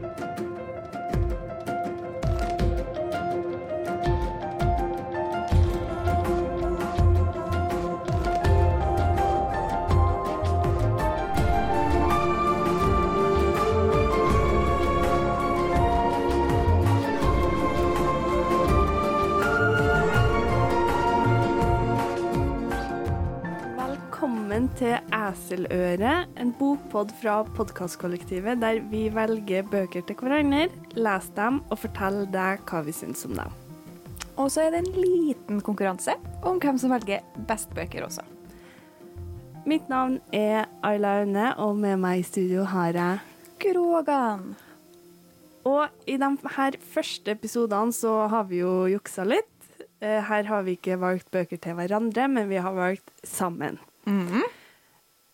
Thank you. Til Eseløre, en bokpod fra podkastkollektivet der vi velger bøker til hverandre, leser dem og forteller deg hva vi syns om dem. Og så er det en liten konkurranse om hvem som velger best bøker også. Mitt navn er Ayla Aune, og med meg i studio har jeg Grågan. Og i de her første episodene så har vi jo juksa litt. Eh, Her har vi ikke valgt bøker til hverandre, men vi har valgt sammen. Mhm. Eh,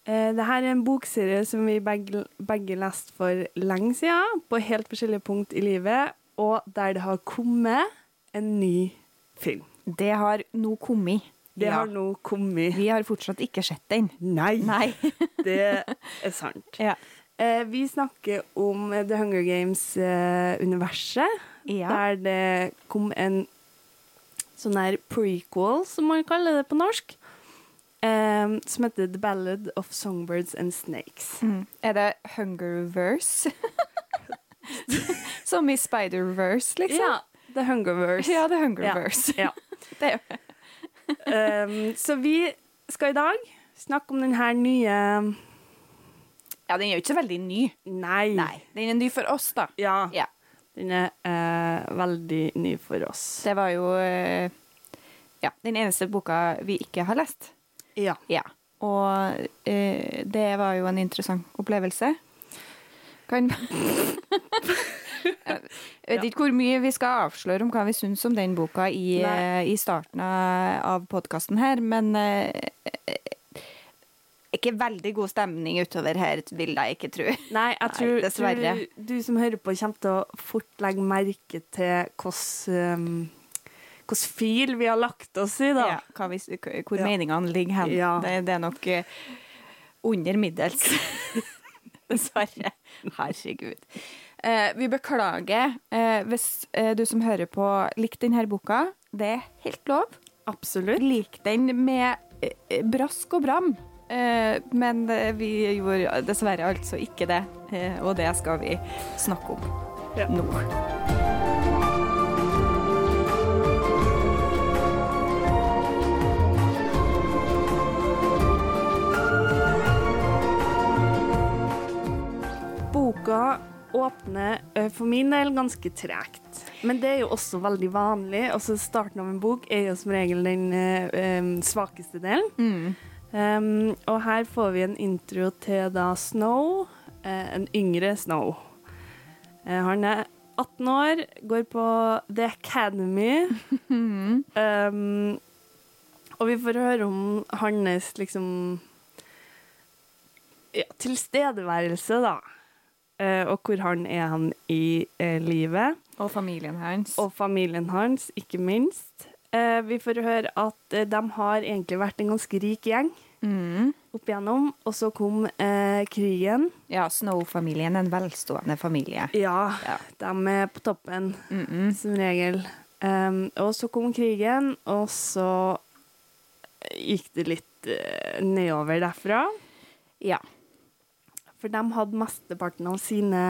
Dette er en bokserie som vi begge, begge leste for lenge siden, på helt forskjellige punkt i livet, og der det har kommet en ny film. Det har nå kommet. Det Ja. har nå kommet. Vi har fortsatt ikke sett den. Nei, Nei. det er sant. ja. Eh, vi snakker om eh, The Hunger Games-universet, Ja. der det kom en sånn her prequel, som man kaller det på norsk, eh, som heter The Ballad of Songbirds and Snakes. Mm. Er det Hungerverse? Som i Spider-Verse, liksom? Ja, The Hungerverse. Ja, er Hungerverse. Ja. Jo Um, så vi skal i dag snakke om den her nye Ja, den er jo ikke så veldig ny. Nei. Nei, den er ny for oss, da. Ja, Ja. den er uh, veldig ny for oss. Det var jo uh, ja, den eneste boka vi ikke har lest. Ja. Ja. Og eh, det var jo en interessant opplevelse. Kan Jeg vet ikke hvor mye vi skal avsløre om hva vi syns om den boka i, Nei. eh, i starten av, podkasten her, men eh, ikke veldig god stemning utover her, vil jeg ikke tro. Nei, jeg Nei, tror, dessverre. tror du som hører på, kommer til å fort legge merke til hvordan hvordan fil vi har lagt oss i, da. Ja, vi, hvor Ja. meningene ligger hen. Ja. Det, det er nok eh, under middels. Dessverre. Herregud. Eh, vi beklager eh, hvis eh, du som hører på, likte denne boka. Det er helt lov. Absolutt. Lik den med eh, brask og bram. Eh, men vi gjorde dessverre altså ikke det, og det skal vi snakke om Ja. nå. Boka åpner for min del ganske tregt. Men det er jo også veldig vanlig. Altså Starten av en bok er jo som regel den eh, svakeste delen. Mm. Um, og her får vi en intro til da Snow, eh, en yngre Snow. Eh, han er 18 år, går på The Academy. um, og vi får høre om hans liksom ja, tilstedeværelse, da. Eh, og hvor han er han i eh, livet. Og familien hans. Og familien hans, ikke minst. Eh, vi får høre at de har egentlig vært en ganske rik gjeng Mm. opp igjennom, og så kom krigen. Ja, Snow-familien, en velstående familie. Ja, Ja. de er på toppen, Mm-mm. som regel. Og så kom krigen, og så gikk det litt nedover derfra. Ja. For de hadde mesteparten av sine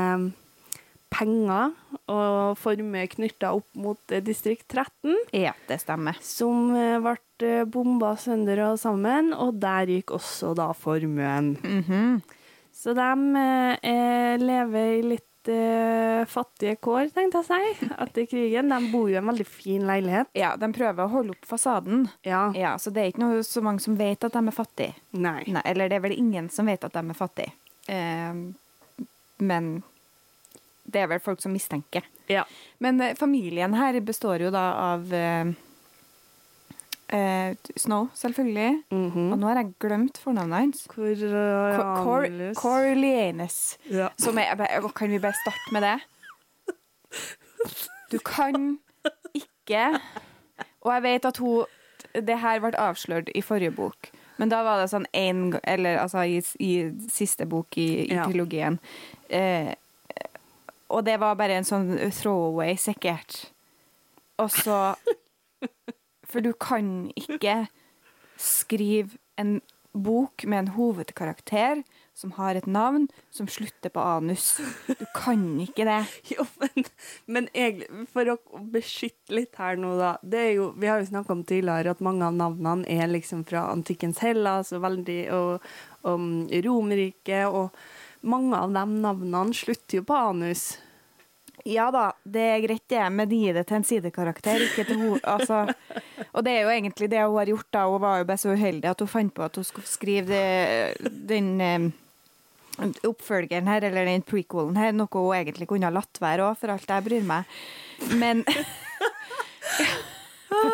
penger og formue knytta opp mot eh, distrikt 13. ja, det stemmer. som eh, ble eh, bomba sønder og sammen, og der gikk også da formuen. Mhm. Så de eh, lever i litt eh, fattige kår, tenkte jeg å si, etter krigen. De bor jo i en veldig fin leilighet. Ja, de prøver å holde opp fasaden. Ja. Ja, Så det er ikke noe, så mange som vet at de er fattige. Nei. Nei, eller det er vel ingen som vet at de er fattige. Eh, men det er vel folk som mistenker. Ja. Men eh, familien her består jo da av eh, eh, Snow, selvfølgelig. Mhm. Og nå har jeg glemt fornavnet hans. Cor Cor- Cor- Ja. Som er, kan vi bare starte med det? Du kan ikke Og jeg vet at hun Det her ble avslørt i forrige bok. Men da var det sånn en Eller altså i, i siste bok i, i Ja. trilogien. Eh, og det var bare en sånn throwaway, sikkert. Og så For du kan ikke skrive en bok med en hovedkarakter som har et navn som slutter på anus. Du kan ikke det. Jo, men, men egentlig, for å beskytte litt her nå, da det er jo, Vi har jo snakka om tidligere at mange av navnene er liksom fra antikkens Hellas og, veldig, og, og Romerriket, og mange av de navnene slutter jo på anus. Ja da, det er greit det, men gi det til en sidekarakter, ikke til henne. Altså, og det er jo egentlig det hun har gjort, da. Hun var jo bare så uheldig at hun fant på at hun skulle skrive det, den eh, oppfølgeren her, eller den prequelen her, noe hun egentlig kunne ha latt være òg, for alt jeg bryr meg. Men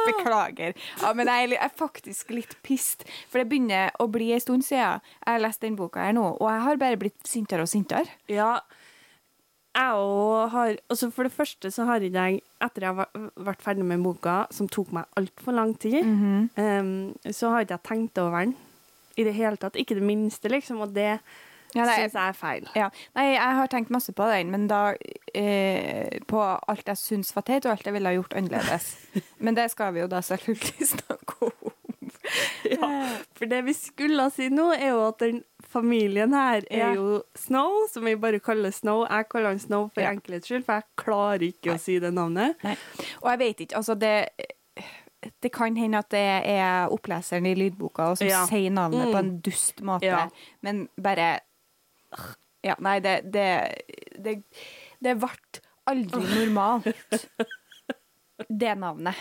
Beklager. Ja, men jeg er faktisk litt pissed, for det begynner å bli en stund siden jeg har lest den boka her nå, og jeg har bare blitt sintere og sintere. Ja, jeg òg har altså For det første så har jeg, etter jeg har vært ferdig med boka, som tok meg altfor lang tid, um, så har ikke jeg tenkt over den i det hele tatt. Ikke det minste, liksom. Og det Ja, nei, syns jeg er feil. Ja. Nei, jeg har tenkt masse på den, men da eh, På alt jeg syns var teit, og alt jeg ville ha gjort annerledes. Men det skal vi jo da selvfølgelig snakke om. Ja, for det vi skulle si nå, er jo at den familien her er Ja. jo Snow, som vi bare kaller Snow. Jeg kaller han Snow for Ja. enkelhets skyld, for jeg klarer ikke Nei. å si det navnet. Nei. Og jeg vet ikke, altså det det kan hende at det er oppleseren i lydboka som Ja. sier navnet Mm. på en dust måte, men bare Ja, nei, det Det, det, det ble aldri normalt, det navnet.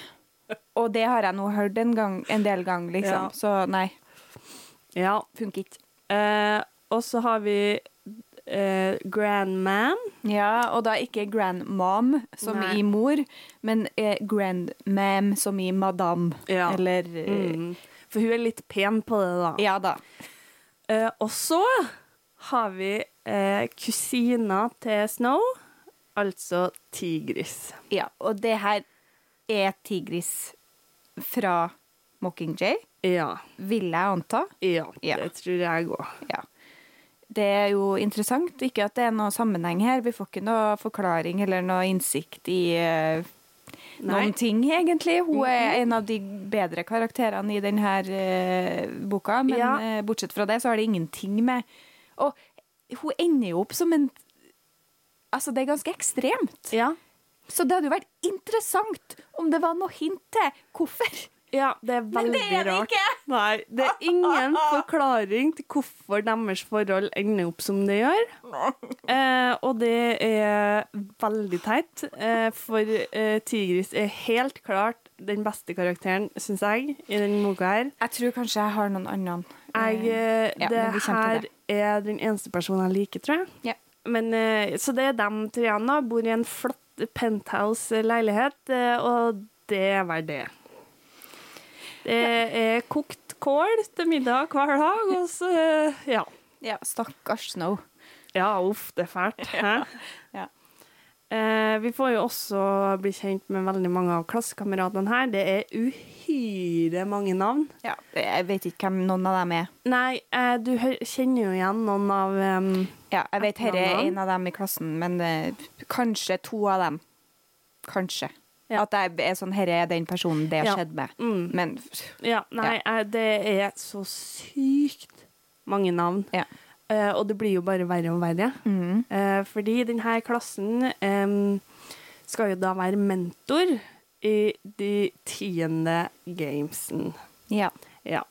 Og det har jeg nå hørt en, gang, en del ganger, liksom. Ja. Så nei, Ja. funker ikke. Eh, og så har vi eh, Grandman. Ja, og da ikke grandmom som Nei. i mor, men eh, grandmam som i madame. Ja. Eller eh, Mm. For hun er litt pen på det, da. Ja da. Eh, og så har vi eh, kusina til Snow, altså Tigris. Ja, og det her er Tigris fra Mockingjay, Ja. vil jeg anta. Ja, Ja. det tror jeg òg. Ja. Det er jo interessant. Ikke at det er noe sammenheng her. Vi får ikke noe forklaring eller noe innsikt i eh, noen ting, egentlig. Hun er en av de bedre karakterene i denne eh, boka, men Ja. eh, bortsett fra det så har det ingenting med Og hun ender jo opp som en Altså, det er ganske ekstremt. Ja. Så det hadde jo vært interessant om det var noe hint til hvorfor. ja, det er veldig rart. Men det er det rart. ikke! Nei, det er ingen forklaring til hvorfor deres forhold ender opp som det gjør. Eh, og det er veldig teit, eh, for eh, Tigris er helt klart den beste karakteren, syns jeg, i denne boka her. Jeg tror kanskje jeg har noen andre. Jeg, eh, ja, det her det. er den eneste personen jeg liker, tror jeg. Ja. Men, eh, så det er dem tre da. Bor i en flott penthouse-leilighet, eh, og det vel det. Det er kokt kål til middag hver dag, og så eh, Ja. Ja, stakkars Snow. Ja, uff, det er fælt. Hæ? Ja. Eh, vi får jo også bli kjent med veldig mange av klassekameratene her. Det er uhyre mange navn. Ja, jeg vet ikke hvem noen av dem er. Nei, eh, du kjenner jo igjen noen av um, Ja, jeg vet her er en av dem i klassen, men eh, kanskje to av dem. Kanskje. Ja. At jeg er sånn, Herre er den personen det Ja. skjedd med. mm. Men Ja, nei, eh, det er så sykt mange navn. Ja. Eh, og det blir jo bare verre og verre. mm, Uh, fordi denne klassen um, skal jo da være mentor i de tiende gamesen. ja. Ja.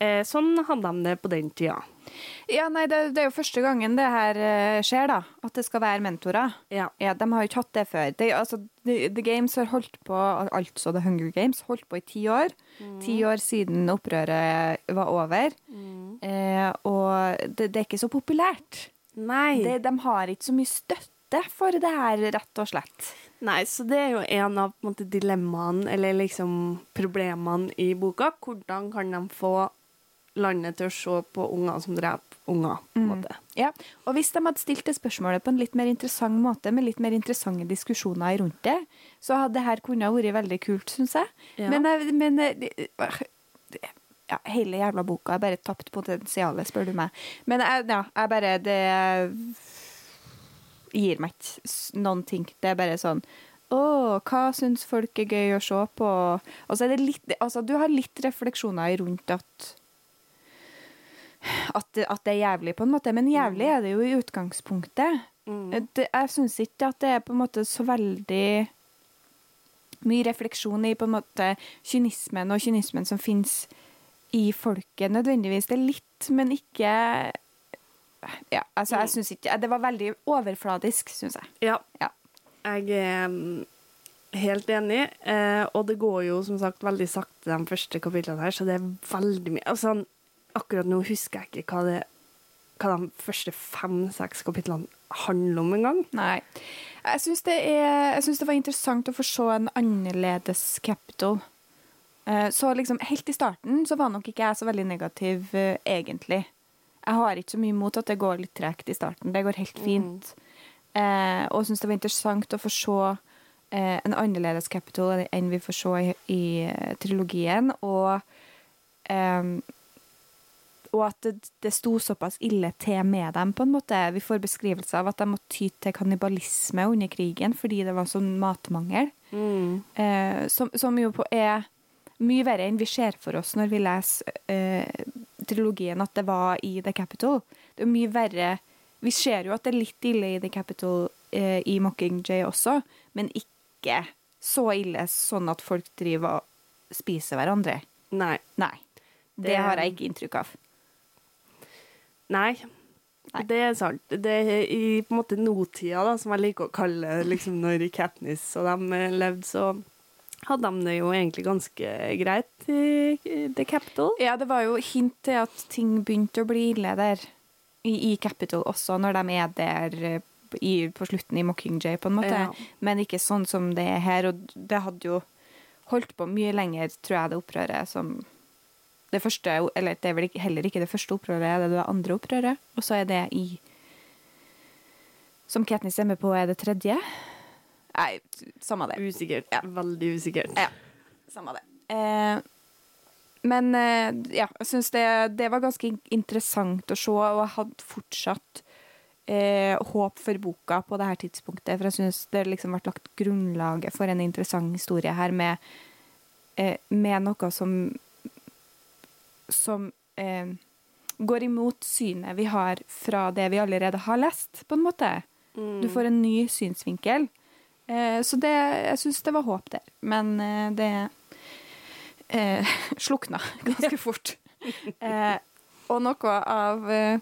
Uh, sånn hadde de det på den tida. Ja, nei, det, det er jo første gangen det her eh, skjer, da. At det skal være mentorer. Ja. Ja, De har jo ikke hatt det før. Det, altså, The, The Games har holdt på, altså The Hunger Games, holdt på i ti år. Ti år siden opprøret var over. Eh, og det, det er ikke så populært. Nei. Det, de har ikke så mye støtte for det her, rett og slett. Nei, så det er jo en av på en måte, dilemmaene, eller liksom problemene i boka. Hvordan kan de få landet til å se på unger som dreper unger, på en måte. Ja, og hvis de hadde stilt det spørsmålet på en litt mer interessant måte, med litt mer interessante diskusjoner rundt det, så hadde det her kunnet vært veldig kult, syns jeg. Ja. Men, men eh, det- ja, hele jævla boka er bare tapt potensialet, spør du meg. Men ja, jeg bare Det gir meg ikke noen ting. Det er bare sånn Å, hva syns folk er gøy å se på? Og så er det litt Altså, du har litt refleksjoner rundt at at at det er jævlig, på en måte. Men jævlig er det jo i utgangspunktet. Mm. Det, jeg syns ikke at det er på en måte så veldig mye refleksjon i på en måte kynismen og kynismen som fins i folket, nødvendigvis. Det er litt, men ikke Ja, altså, jeg syns ikke Det var veldig overfladisk, syns jeg. Ja. Ja. Jeg er mm, helt enig, eh, og det går jo som sagt veldig sakte de første kapitlene her, så det er veldig mye altså, Akkurat nå husker jeg ikke hva, det, hva de første fem-seks kapitlene handler om engang. Nei. Jeg syns det, er- synes det var interessant å få se en annerledes Capital. Eh, Så liksom, helt i starten så var nok ikke jeg så veldig negativ, eh, egentlig. Jeg har ikke så mye imot at det går litt tregt i starten. Det går helt fint. Eh, og syns det var interessant å få se en annerledes Capital enn vi får se i, i trilogien. Og eh, og at det, det sto såpass ille til med dem, på en måte. Vi får beskrivelse av at de måtte ty til kannibalisme under krigen fordi det var sånn matmangel. Eh, som, som jo på er mye verre enn vi ser for oss når vi leser eh, trilogien at det var i The Capital. Det er mye verre Vi ser jo at det er litt ille i The Capital eh, i Mockingjay også, men ikke så ille sånn at folk driver og spiser hverandre. Nei. Nei. Det, Det- har jeg ikke inntrykk av. Nei. Nei. Det er sant. Det er i på en måte nåtida, da, som jeg liker å kalle det, liksom når Katniss og de eh, levde, så hadde de det jo egentlig ganske greit i i The Capital. Ja, det var jo hint til at ting begynte å bli ille der. I, i Capital også, når de er der eh, i, på slutten i Mockingjay, på en måte. Ja. Men ikke sånn som det er her. Og det hadde jo holdt på mye lenger, tror jeg, det opprøret som det første, eller det er vel heller ikke det første opprøret, det er det andre opprøret. Og så er det i Som Katniss stemmer på, er det tredje? Nei, samme det. Usikkert. Ja. Veldig usikkert. Ja, samme det. Eh, men eh, ja, jeg syns det, det var ganske interessant å se, og jeg hadde fortsatt eh, håp for boka på det her tidspunktet. For jeg syns det liksom ble lagt grunnlaget for en interessant historie her med, eh, med noe som som eh, går imot synet vi har fra det vi allerede har lest, på en måte. Du får en ny synsvinkel. Eh, så det, jeg syns det var håp der. Men eh, det eh, slukna ganske fort. Eh, og noe av eh,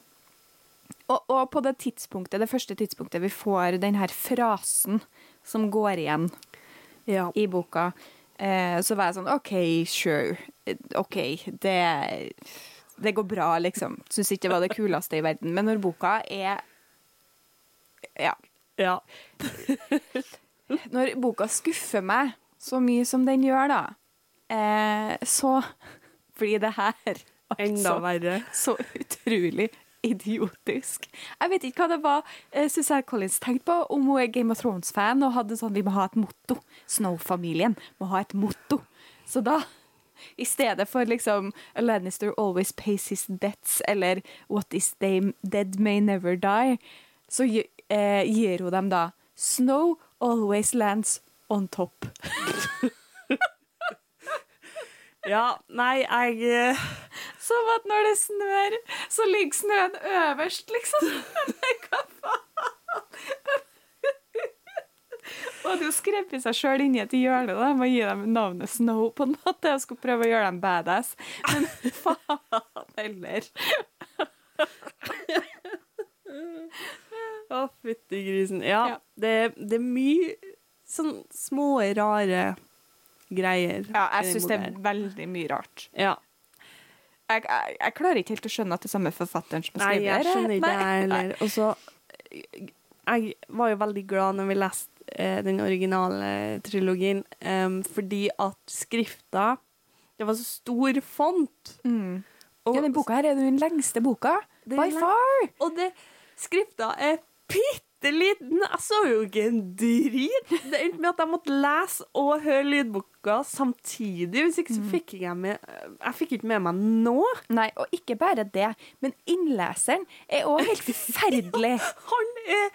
og, og på det tidspunktet, det første tidspunktet vi får den her frasen som går igjen Ja. i boka, så var jeg sånn OK, sure. Eh, OK, det, det går bra, liksom. Syns ikke det var det kuleste i verden. Men når boka er Ja. ja. Når boka skuffer meg så mye som den gjør, da, eh, så blir det her Enda altså verre. så utrolig idiotisk. Jeg vet ikke hva det var eh, Collins tenkte på om hun er Game of Thrones-fan og hadde sånn Vi må ha et motto. Snow-familien må ha et motto. Så da i stedet for liksom A Lannister always pays his debts eller What is dead may never die, så eh, gir hun dem da Snow always lands on top. Ja, nei, jeg eh, Som at når det snør, så ligger snøen øverst, liksom. Nei, hva faen? Og hadde jo skrevet seg sjøl inn i et hjørne da, med å gi dem navnet Snow på en måte, og skulle prøve å gjøre dem badass. Men faen heller. Å, fytti grisen. Ja, Ja. Det, det er mye sånn små, rare greier. Ja, jeg syns det er veldig mye rart. Ja. Jeg, jeg, jeg klarer ikke helt å skjønne at det er samme forfatteren som skriver. Nei, jeg skjønner ikke det heller. Og så Jeg var jo veldig glad når vi leste eh, den originale trilogien, um, fordi at skrifta Det var så stor font. Mm. Og, Ja, den boka her er den lengste boka. By far! og det, skrifta er bitte liten! Jeg så jo ikke en drit! Det endte med at jeg måtte lese og høre lydboka samtidig. Hvis ikke så fikk jeg med Jeg fikk ikke med meg nå. Nei, og ikke bare det, men innleseren er òg helt forferdelig. Han er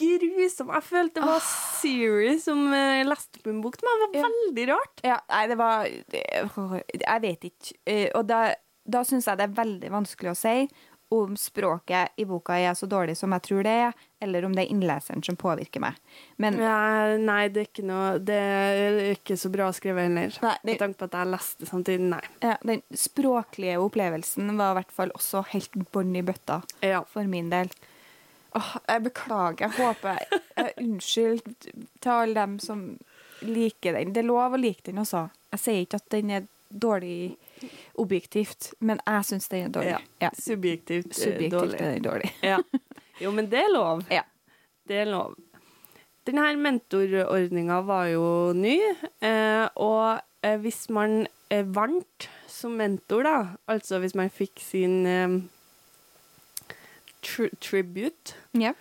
grusom. Jeg følte det var Siri som eh, leste opp en bok meg. Det var Ja. veldig rart. Ja, nei, det var Jeg vet ikke. Eh, Og da, da syns jeg det er veldig vanskelig å si om språket i boka er så dårlig som jeg tror det er, eller om det er innleseren som påvirker meg. Men Ja, nei, det er ikke noe Det er ikke så bra skrevet heller. Nei, det- Med tanke på at jeg leste samtidig. Nei. ja, den språklige opplevelsen var i hvert fall også helt bånn i bøtta Ja. for min del. Åh, jeg beklager. Jeg håper jeg, Unnskyld til alle dem som liker den. Det er lov å like den også. Jeg sier ikke at den er dårlig objektivt, men jeg syns den er dårlig. Ja. Ja. Subjektivt, eh, Subjektivt dårlig. er den dårlig. Ja. Jo, men det er lov. Ja. Det er lov. Denne mentorordninga var jo ny, eh, og eh, hvis man vant som mentor, da, altså hvis man fikk sin tri tribute Ja.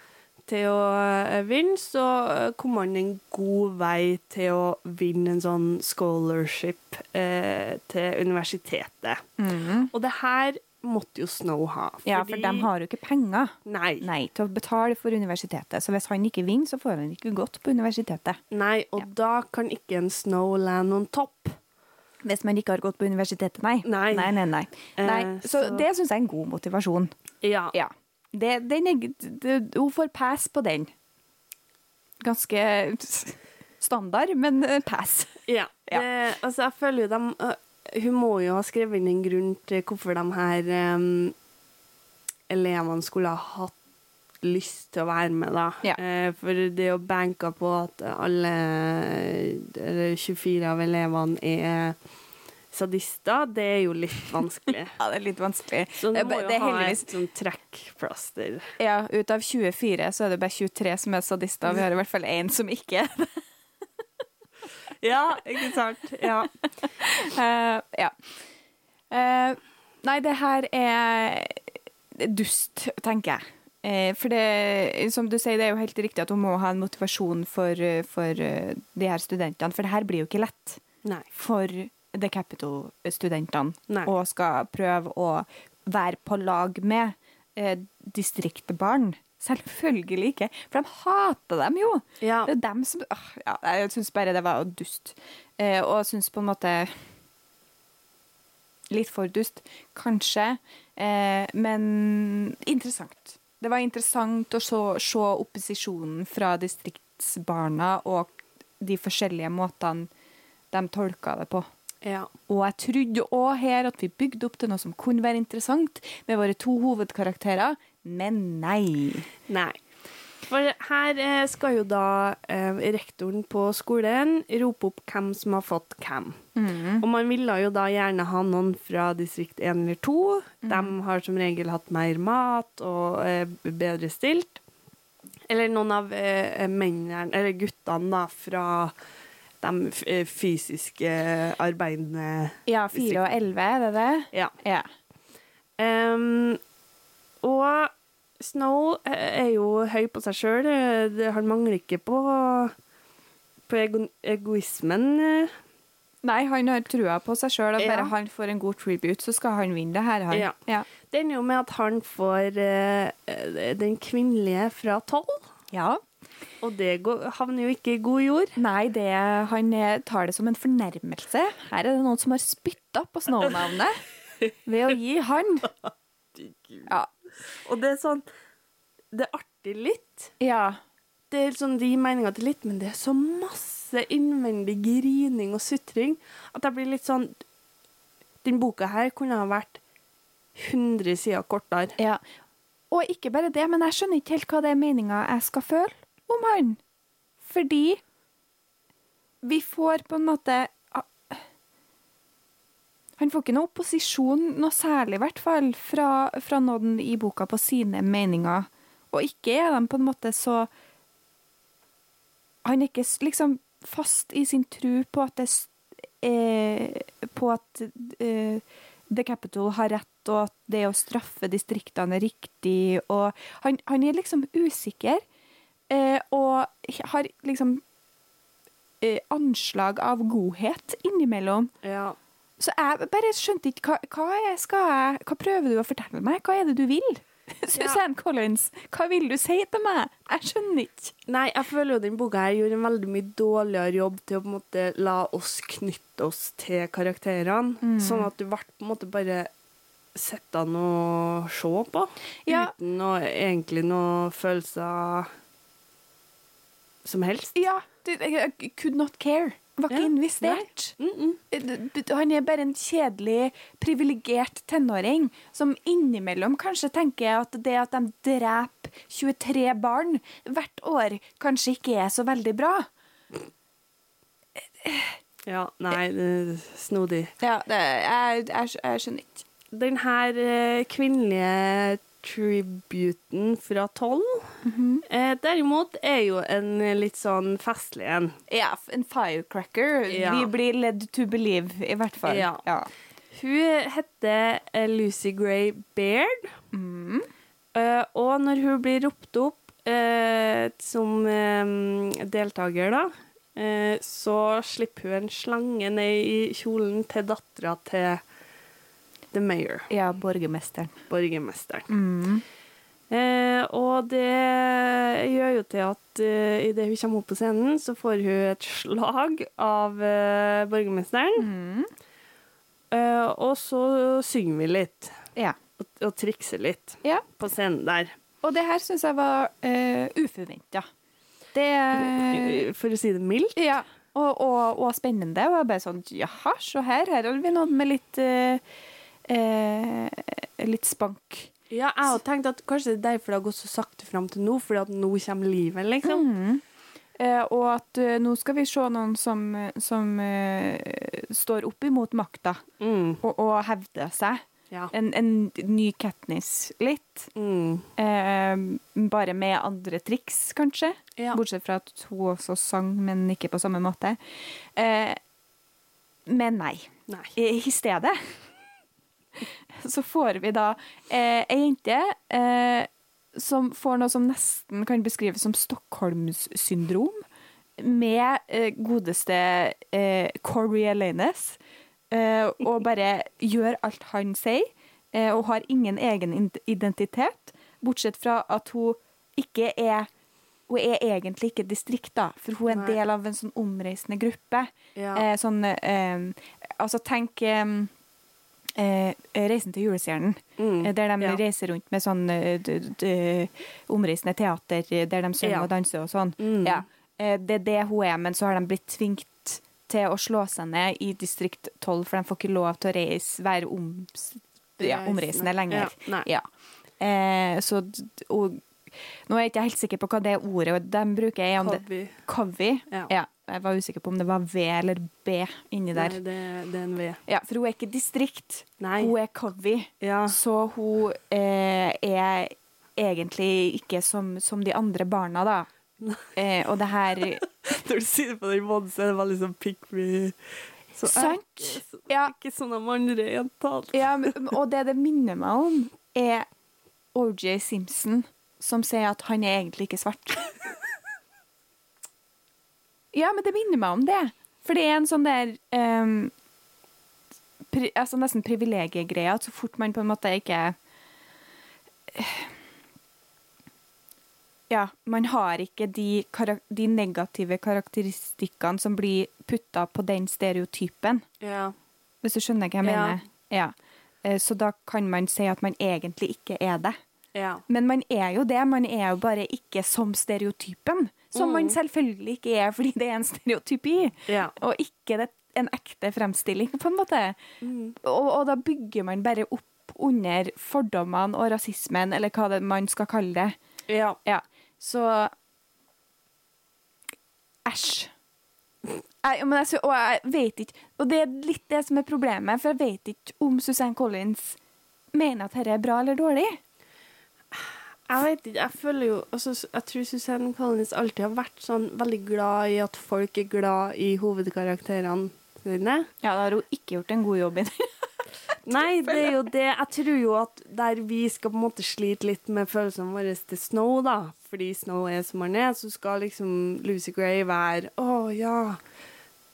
Til å eh, vinne, så eh, kom han en god vei til å vinne en sånn scholarship eh, til universitetet. Mm. Og det her måtte jo Snow ha. ja, for de har jo ikke penger Nei. nei, til å betale for universitetet. Så hvis han ikke vinner, så får han ikke gått på universitetet. Nei, og Ja. da kan ikke en Snow land on top. Hvis man ikke har gått på universitetet, nei. Nei. nei, nei, nei. Eh, nei så, så- det syns jeg er en god motivasjon. Ja. Ja. Det, den er, det, hun får pass på den. Ganske standard, men eh, pass. ja. Ja. Det, altså, jeg føler jo dem øh, Hun må jo ha skrevet inn en grunn til hvorfor de her um, elevene skulle ha hatt lyst til å være med, da. Ja. Eh, for det å banke på at alle eller 24 av elevene er sadister, det er jo litt vanskelig. Ja, det er litt vanskelig. Så du må jo det ha heldigvis- et sånn trekkplaster. Ja, ut av 24 så er det bare 23 som er sadister. Vi har i hvert fall én som ikke er det. Ja, ikke sant? Ja. Uh, ja. Uh, nei, det her er dust, tenker jeg. Eh, for det, som du sier, det er jo helt riktig at hun må ha en motivasjon for, for de her studentene. For det her blir jo ikke lett Nei. for The Capital-studentene. Og skal prøve å være på lag med eh, distriktbarn. Selvfølgelig ikke, for de hater dem jo. Ja. Det er dem som åh, ja, Jeg syns bare det var dust. Eh, og syns på en måte Litt for dust, kanskje. Eh, men interessant. Det var interessant å se, se opposisjonen fra distriktsbarna og de forskjellige måtene de tolka det på. Ja. Og jeg trodde òg her at vi bygde opp til noe som kunne være interessant med våre to hovedkarakterer, men nei. Nei. For her eh, skal jo da eh, rektoren på skolen rope opp hvem som har fått hvem. Og man ville jo da gjerne ha noen fra distrikt 1 eller 2. De har som regel hatt mer mat og eh, bedre stilt. Eller noen av eh, mennene, eller guttene da, fra de eh, fysiske arbeidene Ja, fire og elleve, er det det? Ja. Ja. Um, og Snow eh, er jo høy på seg sjøl. Han mangler ikke på, på ego egoismen. eh. Nei, han har trua på seg sjøl, og bare Ja. han får en god tribute, så skal han vinne det her. Han. Ja. Ja. Det ender jo med at han får eh, eh, den kvinnelige fra tolv. ja. Og det går, havner jo ikke i god jord. Nei, det, han tar det som en fornærmelse. Her er det noen som har spytta på Snow-navnet ved å gi han. Ja. Og det er sånn Det er artig litt. ja. Det er sånn, De gir meninga til litt, men det er så masse innvendig grining og sutring at jeg blir litt sånn Den boka her kunne ha vært 100 sider kortere. ja. Og ikke bare det, men jeg skjønner ikke helt hva det er meninga jeg skal føle om han. Fordi vi får på en måte Han får ikke noe opposisjon, noe særlig i hvert fall, fra, fra noen i boka på sine meninger. Og ikke er de på en måte så Han er ikke liksom fast i sin tro på at det eh, På at eh, The Capital har rett, og at det å straffe distriktene er riktig. Og han, han er liksom usikker, eh, og har liksom eh, anslag av godhet innimellom. Ja. Så jeg bare skjønte ikke hva, hva, jeg skal hva prøver du å fortelle meg? Hva er det du vil? Suzanne Collins, hva vil du si til meg? Jeg skjønner ikke. Nei, jeg føler jo den boka her gjorde en veldig mye dårligere jobb til å på en måte la oss knytte oss til karakterene. Mm. Sånn at du ble på en måte bare sittende og se på. Ja. Uten noe, egentlig noe følelser som helst. Ja, jeg could not care. Var ikke Ja, investert. Mm -mm. Han er bare en kjedelig, privilegert tenåring som innimellom kanskje tenker at det at de dreper 23 barn hvert år, kanskje ikke er så veldig bra. Ja, nei, snodig. Ja, det, jeg, jeg, jeg skjønner ikke. Den her eh, kvinnelige tributen fra tolv, Mhm. eh, derimot, er jo en litt sånn festlig en. Ja, en firecracker. Ja. Vi blir led to believe, i hvert fall. Ja. Ja. Hun heter eh, Lucy Gray Baird. Mm. Eh, og når hun blir ropt opp eh, som eh, deltaker, da, eh, så slipper hun en slange ned i kjolen til dattera til the mayor, ja, borgermesteren. borgermesteren. Mm. Eh, og det gjør jo til at eh, idet hun kommer opp på scenen, så får hun et slag av eh, borgermesteren. Mm. Eh, og så synger vi litt, Ja. og, og trikser litt ja. på scenen der. Og det her syns jeg var eh, uforventa. Det For å si det mildt. Ja, og, og, og spennende. Og jeg bare sånn Jaha, se her. Her har vi noen med litt eh, eh, Litt spank. Ja, jeg har tenkt at kanskje det er derfor det har gått så sakte fram til nå, fordi at nå kommer livet, liksom. Mm. Eh, og at eh, nå skal vi se noen som, som eh, står opp imot makta Mm. og, og hevder seg. Ja. En, en ny Katniss litt. Mm. Eh, bare med andre triks, kanskje. Ja. Bortsett fra at hun også sang, men ikke på samme måte. Eh, men nei. Nei. I, I stedet så får vi da eh, ei jente eh, som får noe som nesten kan beskrives som Stockholms-syndrom, med eh, godeste eh, Coriolanus, eh, og bare gjør alt han sier, eh, og har ingen egen identitet, bortsett fra at hun ikke er hun er egentlig ikke distrikt, da, for hun er en Nei. del av en sånn omreisende gruppe. Ja. Eh, sånn eh, Altså, tenk eh, eh, Reisen til julestjernen, Mm. eh, der de Ja. reiser rundt med sånn eh, d- omreisende teater, eh, der de synger Ja. og danser og sånn. Mm. Ja. Eh, det er det hun er, men så har de blitt tvingt til å slå seg ned i distrikt 12, for de får ikke lov til å reise, være om, omreisende lenger. Eh, så og, Nå er jeg ikke helt sikker på hva det ordet de bruker. er om det Covey. Covey. Ja. Jeg var usikker på om det var V eller B inni der. Nei, det, det er en V. Ja, For hun er ikke distrikt. Nei. Hun er Covey. Ja. Så hun eh, er egentlig ikke som, som de andre barna, da. Eh, og det her Når du sier det på den måten, så er det veldig sånn pick me. Så Sant. Ikke, så, Ja. ikke sånn de andre jentene. ja, Og det det minner meg om, er OJ Simpson, som sier at han er egentlig ikke svart. Ja, men det minner meg om det. For det er en sånn der um, pri, altså Nesten privilegiegreie at så fort man på en måte ikke Ja, man har ikke de, de negative karakteristikkene som blir putta på den stereotypen. Ja. Hvis du skjønner hva jeg Ja. mener? Ja. Eh, Så da kan man si at man egentlig ikke er det. ja. Men man er jo det, man er jo bare ikke som stereotypen. Som man Mm. selvfølgelig ikke er fordi det er en stereotypi. Ja. Og ikke en ekte fremstilling, på en måte. Mm. Og, og da bygger man bare opp under fordommene og rasismen, eller hva det man skal kalle det. ja. Ja, så Æsj. Jeg, men jeg, og jeg vet ikke Og det er litt det som er problemet, for jeg vet ikke om Suzanne Collins mener at dette er bra eller dårlig. Jeg vet ikke, jeg føler jo altså, Jeg tror Susanne Collins alltid har vært sånn veldig glad i at folk er glad i hovedkarakterene sine. Ja, da har hun ikke gjort en god jobb i det. Nei, det er jo det. Jeg tror jo at der vi skal på en måte slite litt med følelsene våre til Snow, da, fordi Snow er som han er, så skal liksom Lucy Gray være Å ja.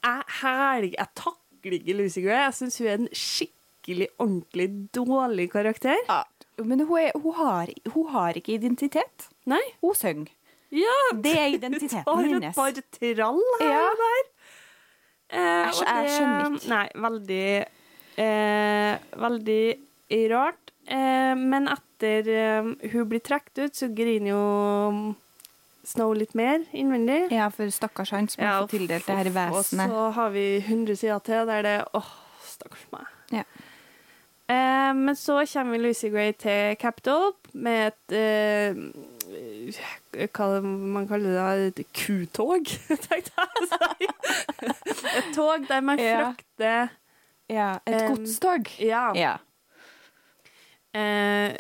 Jeg herlig, jeg takler ikke Lucy Gray. Jeg syns hun er en skikkelig, ordentlig dårlig karakter. Ja, Men hun, er, hun, har, hun har ikke identitet. Nei? Hun synger. Ja, Det er identiteten hennes. Du tar et par trall her Ja. og der. Eh, jeg det- skjønner ikke. Nei, veldig eh, Veldig rart. Eh, men etter eh, hun blir trukket ut, så griner jo Snow litt mer innvendig. Ja, for stakkars han som har Ja, fått tildelt det her Og så har vi 100 sider til der det Åh, stakkars meg. Ja. Eh, men så kommer Lucy Gray til Capitol med et eh, Hva man kaller det? Et kutog, tenkte jeg å si. Et tog der man frakter Ja, et Em, godstog. Ja. Ja. Eh,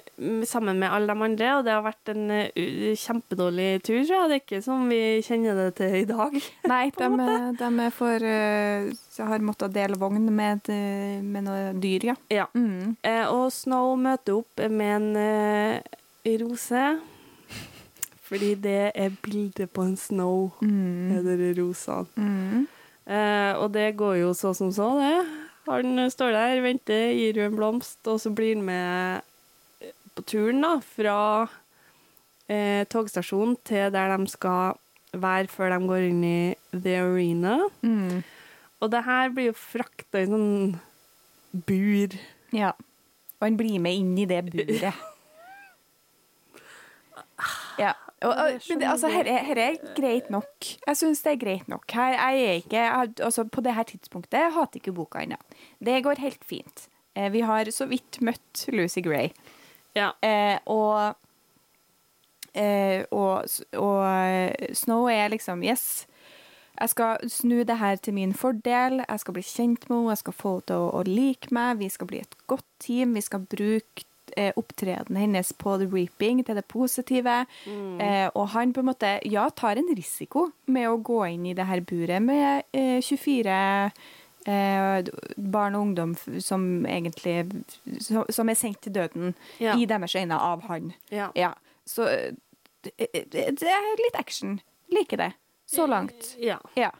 sammen med alle de andre, og det har vært en uh, kjempedårlig tur, tror jeg. Det er ikke som vi kjenner det til i dag. Nei, de, de er for uh, har måttet dele vogn med, eh, med noe dyr, ja. Ja. Mm. Eh, og Snow møter opp med en uh, rose. Fordi det er bildet på en Snow, Mm. er det rosa. Mm. Eh, og det går jo så som så, det. Han står der, venter, gir henne en blomst, og så blir han med eh, på turen da, fra eh, togstasjonen til der de skal være før de går inn i The Arena. Mm. Og det her blir jo frakta i sånn bur. Ja. Og han blir med inn i det buret. Ja. Men det, altså, her, er, her er greit nok. Jeg syns det er greit nok. Her, jeg er ikke, altså, på det her tidspunktet jeg hater ikke boka ennå. Det går helt fint. Eh, vi har så vidt møtt Lucy Gray. Ja. Eh, og, eh, og, og eh, Snow er liksom Yes, jeg skal snu det her til min fordel. Jeg skal bli kjent med henne, jeg skal få henne til å, å like meg. Vi skal bli et godt team. Vi skal bruke opptredenen hennes på The Reaping til det positive. Eh, og han på en måte, ja, tar en risiko med å gå inn i det her buret med eh, 24 eh, barn og ungdom som egentlig som, som er sendt til døden Ja. i deres øyne av han. Ja. Ja, så eh, det, det det er litt action. Liker det. Så langt. ja. Ja.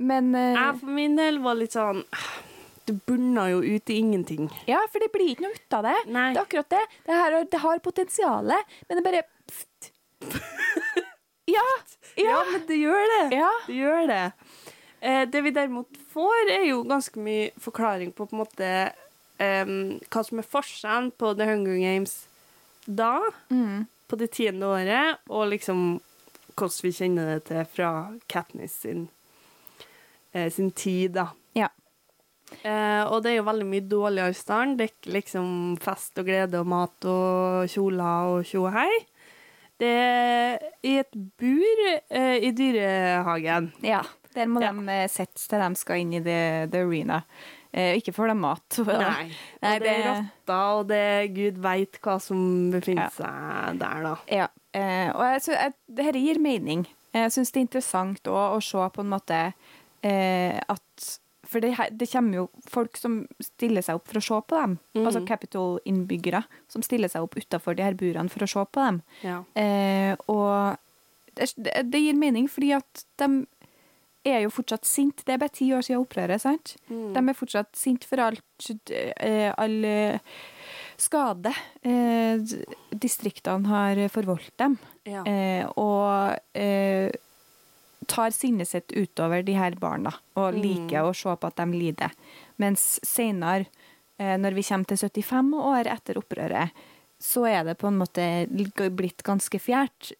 Men eh, Jeg for min del var litt sånn Det bunner jo ut i ingenting. Ja, for det blir ikke noe ut av det. Nei. Det er akkurat det. Det, her, det har potensial, men det bare pft. Ja. Ja, Ja. men det gjør det. Ja. Det gjør det. Eh, det vi derimot får, er jo ganske mye forklaring på på en måte em, hva som er forskjellen på The Hunger Games da, Mm. på det tiende året, og liksom hvordan vi kjenner det til fra Katniss sin, eh, sin tid, da. Ja. Eh, og det er jo veldig mye dårligere stand. Det er ikke liksom fest og glede og mat og kjoler og tjo og hei. Det er i et bur eh, i dyrehagen. ja. Der må Ja. de eh, settes til de skal inn i the, the arena. Eh, ikke får de mat. Nei. Nei, det er rotter, og det er gud veit hva som befinner Ja. seg der, da. Ja, eh, og jeg, så, jeg, dette gir mening. Jeg syns det er interessant òg å se på en måte eh, at For det, det kommer jo folk som stiller seg opp for å se på dem. Mm. Altså Capitol-innbyggere som stiller seg opp utafor de her burene for å se på dem. Ja. Eh, og det, det gir mening, fordi at de er jo fortsatt sint. Det er bare ti år siden opprøret, sant? Mm. De er fortsatt sint for alt, eh, all eh, skade eh, distriktene har forvoldt dem. Ja. Eh, og eh, tar sinnet sitt utover de her barna, og Mm. liker å se på at de lider. Mens senere, eh, når vi kommer til 75 år etter opprøret, så er det på en måte blitt ganske. Fjært!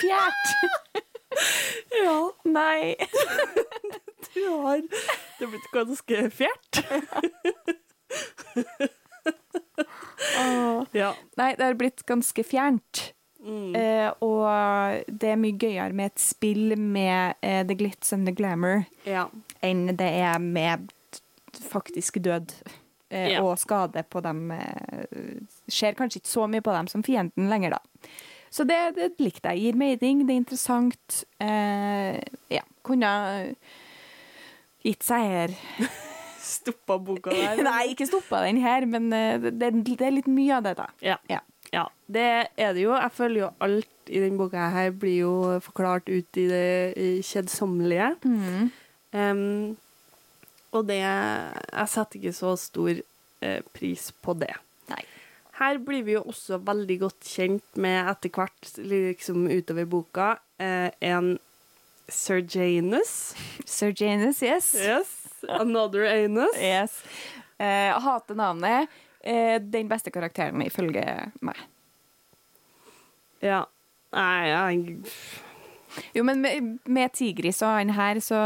fjert! ja, Nei. du har Det er blitt ganske fjert. Ja. Nei, det har blitt ganske fjernt. Mm. Eh, og det er mye gøyere med et spill med eh, the glitz and the glamour ja. enn det er med faktisk død eh, Ja. og skade på dem. Eh, skjer kanskje ikke så mye på dem som fienden lenger, da. Så det, det likte jeg. Gir mening, det er interessant. Eh, ja, kunne gitt seg her. Stoppa boka der. Nei, ikke stoppa den her, men eh, det, det er litt mye av det, da. Ja. Ja. Ja. Det er det jo. Jeg føler jo alt i den boka her blir jo forklart ut i det kjedsommelige. kjedsommelige. Um, og det Jeg setter ikke så stor eh, pris på det. Nei. Her blir vi jo også veldig godt kjent med etter hvert, liksom utover boka, eh, en Sir Janus. Sir Janus, yes. Yes. Another Anus. yes. Eh, hater navnet. Eh, den beste karakteren ifølge meg. Ja. Nei, jeg Jo, men med, med Tigris og han her, så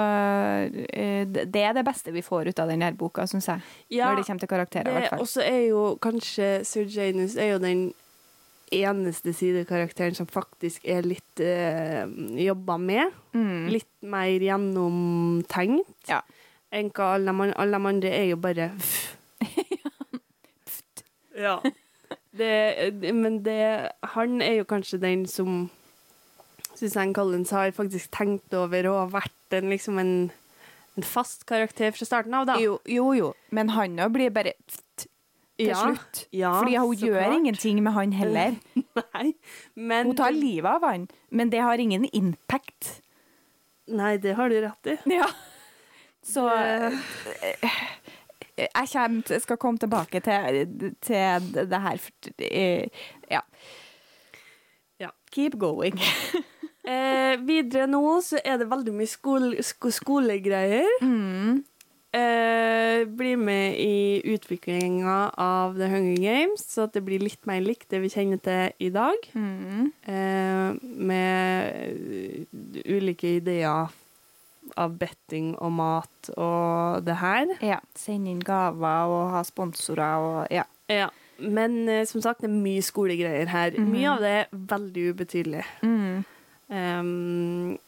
eh, Det er det beste vi får ut av denne boka, syns jeg. Ja, Når det kommer til karakterer, i hvert fall. også er jo kanskje Sir Janus er jo den eneste sidekarakteren som faktisk er litt eh, jobba med. Mm. Litt mer gjennomtenkt Ja. enn hva alle de andre er jo bare Ja. Det, det- men det Han er jo kanskje den som Susanne Collins har faktisk tenkt over og har vært en, liksom en, en fast karakter fra starten av, da. Jo, jo, jo. Men han òg blir bare til Ja, slutt. ja, Fordi hun gjør klart. ingenting med han heller. Nei, men Hun tar livet av han, men det har ingen impact. Nei, det har du rett i. Ja. Så Det- jeg kommer, skal komme tilbake til, til det her. Ja. Ja. Keep going. Eh, videre nå så er det veldig mye skole, sko skolegreier. Mm. Eh, blir med i utviklinga av The Hunger Games, så det blir litt mer likt det vi kjenner til i dag. Mm. Eh, med eh, ulike ideer av betting og mat og det her. Ja. Sende inn gaver og ha sponsorer og ja. Ja. Men eh, som sagt, det er mye skolegreier her. Mhm. Mye av det er veldig ubetydelig. Mm. Um,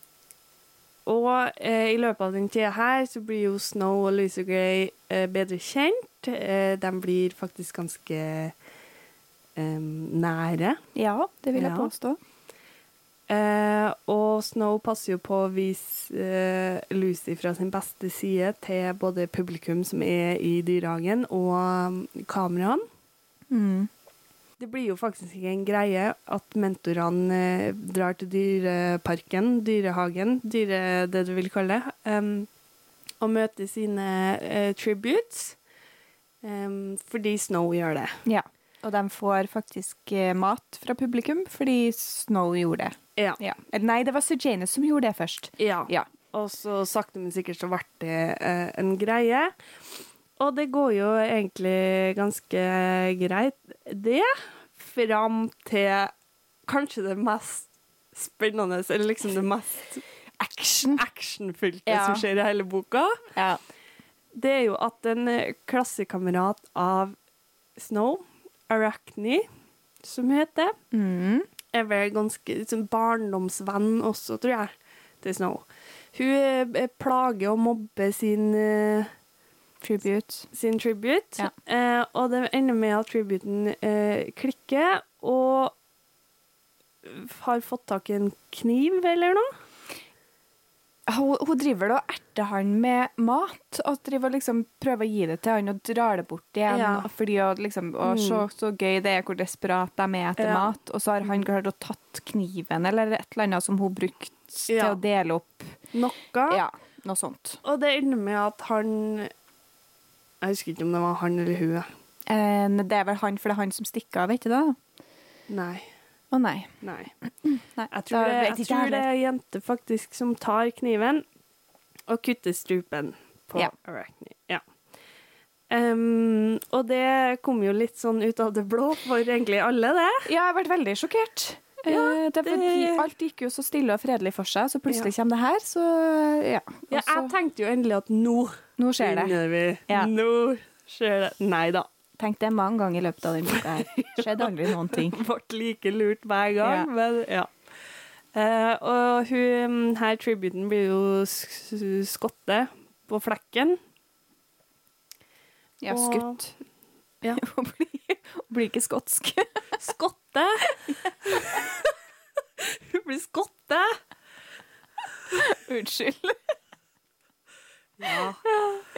og eh, i løpet av den tida her så blir jo Snow og Louisa Gray eh, bedre kjent. Eh, de blir faktisk ganske em, nære. Ja, det vil jeg Ja. påstå. Eh, og Snow passer jo på å vise eh, Lucy fra sin beste side til både publikum som er i dyrehagen, og um, kameraene. Mm. Det blir jo faktisk ikke en greie at mentorene eh, drar til dyreparken, dyrehagen, dyre, det du vil kalle det, um, og møter sine eh, tributes, um, fordi Snow gjør det. Ja. Og de får faktisk eh, mat fra publikum fordi Snow gjorde det. Ja. Ja. Nei, det var Sir Janus som gjorde det først. ja. Ja. Og så sakte, men sikkert så ble det eh, en greie. Og det går jo egentlig ganske greit, det. Fram til kanskje det mest spennende, eller liksom det mest Action. actionfylte Ja. som skjer i hele boka. Ja. Det er jo at en eh, klassekamerat av Snow, Arachne, som heter, Mm. Er vel ganske liksom, barndomsvenn også, tror jeg, til Snow. Hun eh, plager og mobber sin, uh, Tribute. sin tribute, Ja. Uh, og det ender med at tributen uh, klikker, og har fått tak i en kniv eller noe. Hun, hun driver og erter han med mat, og driver og liksom prøver å gi det til han og drar det bort igjen. Ja. Fordi å liksom, å, Mm. så, så gøy det er hvor desperat de er etter Ja. mat. Og så har han klart å tatt kniven eller et eller annet som hun brukte til å dele opp. Noe. Ja, noe sånt. Og det ender med at han Jeg husker ikke om det var han eller hun. Eh, det er vel han, for det er han som stikker av, vet du det? Nei. Å nei. Nei. nei. Jeg tror, det, jeg tror det er ei jente faktisk som tar kniven og kutter strupen på Ja. Arachne. Ja. Um, og det kom jo litt sånn ut av det blå for egentlig alle, det. Ja, jeg ble veldig sjokkert. Ja, Eh, det, det- Alt gikk jo så stille og fredelig for seg, så plutselig kommer det her, så ja. Ja, så- jeg tenkte jo endelig at nå nå skjer det. vi. Ja. Nå skjer det. Nei da. Tenk det mange ganger i løpet av den boka her. Skjedde aldri noen ting. Ble like lurt hver gang, Ja. men ja. Uh, og hun her tributen blir jo sk- skotte på flekken. Ja, Og- skutt. Ja. Hun blir, blir ikke skotsk. Skotte! Hun blir skotte! Unnskyld. Ja.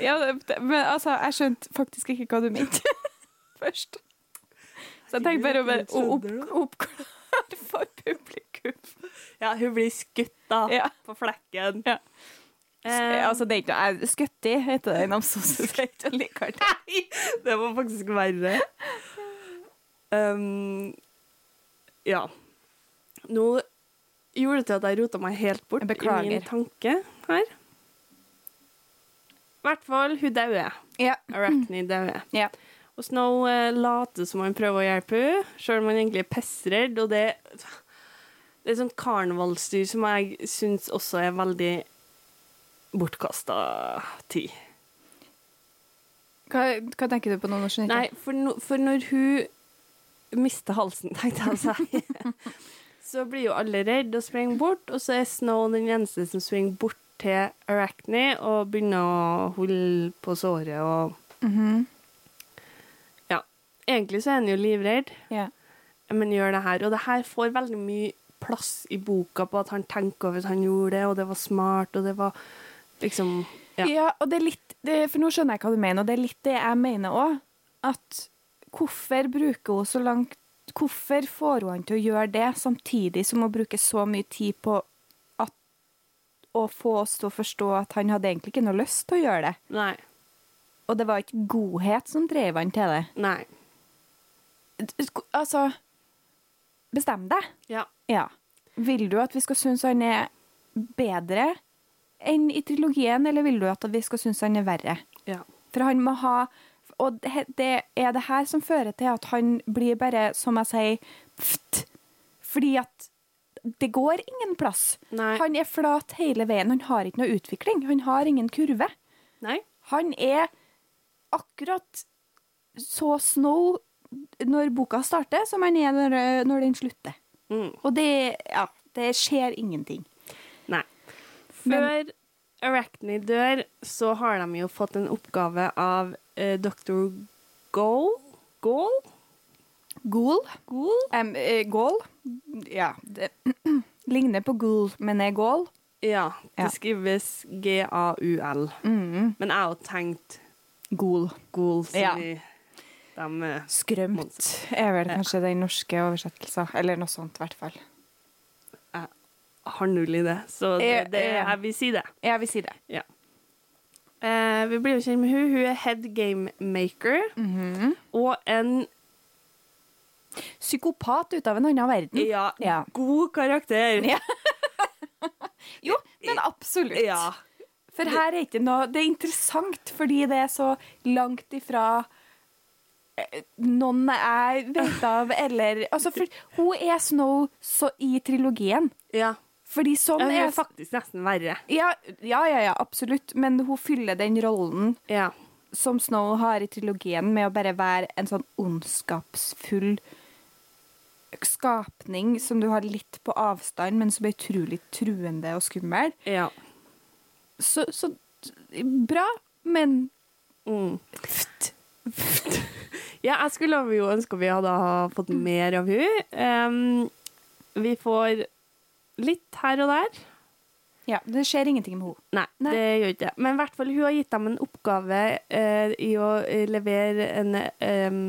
Ja, men altså, jeg skjønte faktisk ikke hva du mente først. Så jeg tenkte bare å være opp, oppklare for publikum. ja, hun blir skutt da, Ja. på flekken. Ja. Eh, altså, det er ikke noe Skøtti heter det i Namsos. Nei, det var faktisk verre. Um, ja. Nå gjorde det til at jeg rota meg helt bort i min tanke her. I hvert fall, hun dauer. Ja. Arachne dauer. ja. Og Snow eh, later som han prøver å hjelpe henne, sjøl om han egentlig er pissredd. Og det, det er sånn karnevalsdyr som jeg syns også er veldig bortkasta tid. Hva, hva tenker du på nå? Når Nei, for, no, for når hun mister halsen, tenkte jeg å si, så blir jo alle redde og springer bort, og så er Snow den eneste som springer bort til Arachne og begynner å holde på såret og mm Ja. Egentlig så er han jo livredd, yeah. men gjør det her. Og det her får veldig mye plass i boka på at han tenker over at han gjorde det, og det var smart, og det var liksom Ja. Ja. og det er litt det, For nå skjønner jeg hva du mener, og det er litt det jeg mener òg. At hvorfor bruker hun så langt Hvorfor får hun han til å gjøre det, samtidig som hun bruker så mye tid på at, å få oss til å forstå at han hadde egentlig ikke noe lyst til å gjøre det? Nei. Og det var ikke godhet som drev han til det. Nei. Altså Bestem deg. Ja. Ja. Vil du at vi skal synes han er bedre enn i trilogien, eller vil du at vi skal synes han er verre? Ja. For han må ha Og det, er det her som fører til at han blir bare, som jeg sier, pft. Fordi at det går ingen plass. Nei. Han er flat hele veien. Han har ikke noe utvikling. Han har ingen kurve. Nei. Han er akkurat så snow når boka starter, som han er når, når den slutter. Mm. Og det, ja, det skjer ingenting. Nei. Før Arachne dør, så har de jo fått en oppgave av uh, dr. Goal? Goal? Goal. Goal? Um, uh, Goal. Ja. Det, ligner på Goal, men er Goal. Ja, det skrives G-A-U-L. Mm. Men jeg har jo tenkt Goal. Goal som Ja. i dem eh, Skrømt er vel kanskje den norske oversettelsen. Eller noe sånt, i hvert fall. Jeg har null i det, så det, Eh, det, jeg vil si det. Jeg vil si det. Ja. Eh, vi blir jo kjent med hun. Hun er head game maker Mhm. og en Psykopat ut av en annen verden. ja, Ja. god karakter. Ja. Jo, men absolutt. Ja. For her er ikke noe Det er interessant fordi det er så langt ifra noen jeg vet av, eller Altså, for hun er Snow så i trilogien. ja. Fordi sånn Ja, hun er er faktisk nesten verre. ja, ja, ja, ja, absolutt. Men hun fyller den rollen Ja. som Snow har i trilogien, med å bare være en sånn ondskapsfull skapning som du har litt på avstand, men som er utrolig truende og skummel. ja. Så, så bra, men Mm. Ja, jeg skulle jo ønske vi hadde fått mer av hun. Um, vi får litt her og der. ja, det skjer ingenting med henne. Nei, Nei. det gjør ikke det. Men i hvert fall, hun har gitt dem en oppgave uh, i å levere en, um,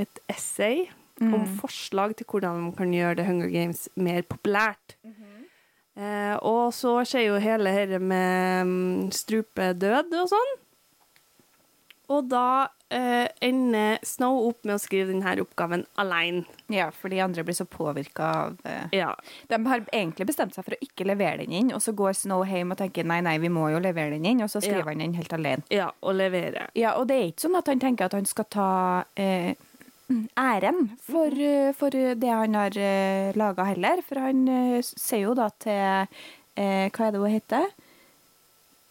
et essay om forslag til hvordan man kan gjøre The Hunger Games mer populært. eh, og så skjer jo hele dette med um, strupedød og sånn. Og da eh, ender Snow opp med å skrive denne oppgaven alene. Ja, for de andre blir så påvirka av uh, Ja. De har egentlig bestemt seg for å ikke levere den inn, og så går Snow hjem og tenker nei, nei, vi må jo levere den inn, og så skriver Ja. han den helt alene. ja, og levere. Ja, og det er ikke sånn at han tenker at han skal ta uh, æren for, for det han har uh, laga heller, for han sier jo da til Hva er det hun heter?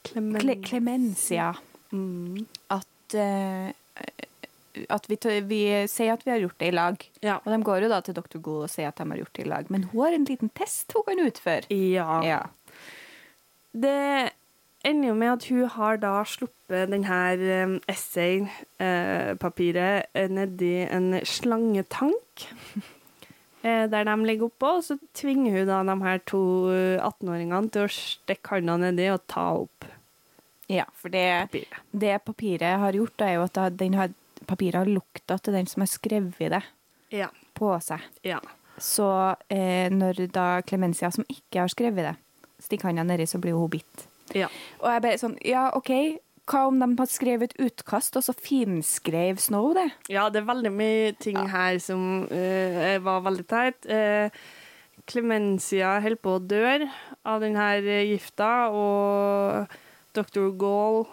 Cle Clemencia. Mm. At, at vi, vi sier at vi har gjort det i lag. Ja. Og de går jo da til Dr. Gool og sier at de har gjort det i lag. Men hun har en liten test hun kan utføre. Ja. Ja. Det ender jo med at hun har da sluppet denne essaypapiret essay-papiret eh, nedi en slangetank. eh, der de ligger oppå, og så tvinger hun da de her to eh, 18-åringene til å stikke handa nedi og ta opp ja, for det, papiret. det papiret har gjort, er jo at den har, papiret har lukta til den som har skrevet det Ja. på seg. ja. Så eh, når da Clemencia, som ikke har skrevet det, stikker handa nedi, så blir hun bitt. Ja. Og jeg bare sånn Ja, OK, hva om de hadde skrevet et utkast, og så finskrev Snow det? Ja, det er veldig mye ting her som uh, var veldig teit. Uh, Clemencia holder på å dø av denne gifta, og Dr. Gaul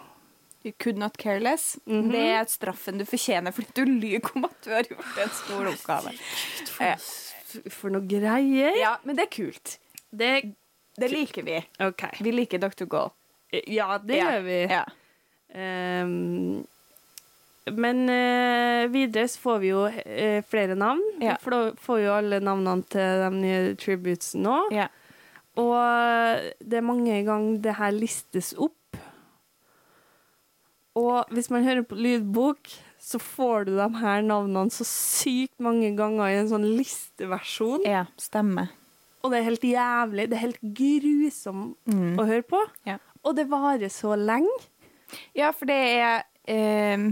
You could not care less. Mhm. Det er straffen du fortjener fordi du lyver om at du har gjort en stor oppgave. Eh, for, for noe greier. Ja, men det er kult. Det Det liker vi. Okay. Vi liker Dr. Gaul. Ja, det ja. gjør vi. Ja. Um, men uh, videre så får vi jo uh, flere navn. Ja. For får, får jo alle navnene til de nye tributes nå. Ja. Og det er mange ganger det her listes opp. Og hvis man hører på lydbok, så får du de her navnene så sykt mange ganger i en sånn listeversjon. ja, stemmer. Og det er helt jævlig. Det er helt grusomt Mm. å høre på. Ja. Og det varer så lenge. Ja, for det er eh,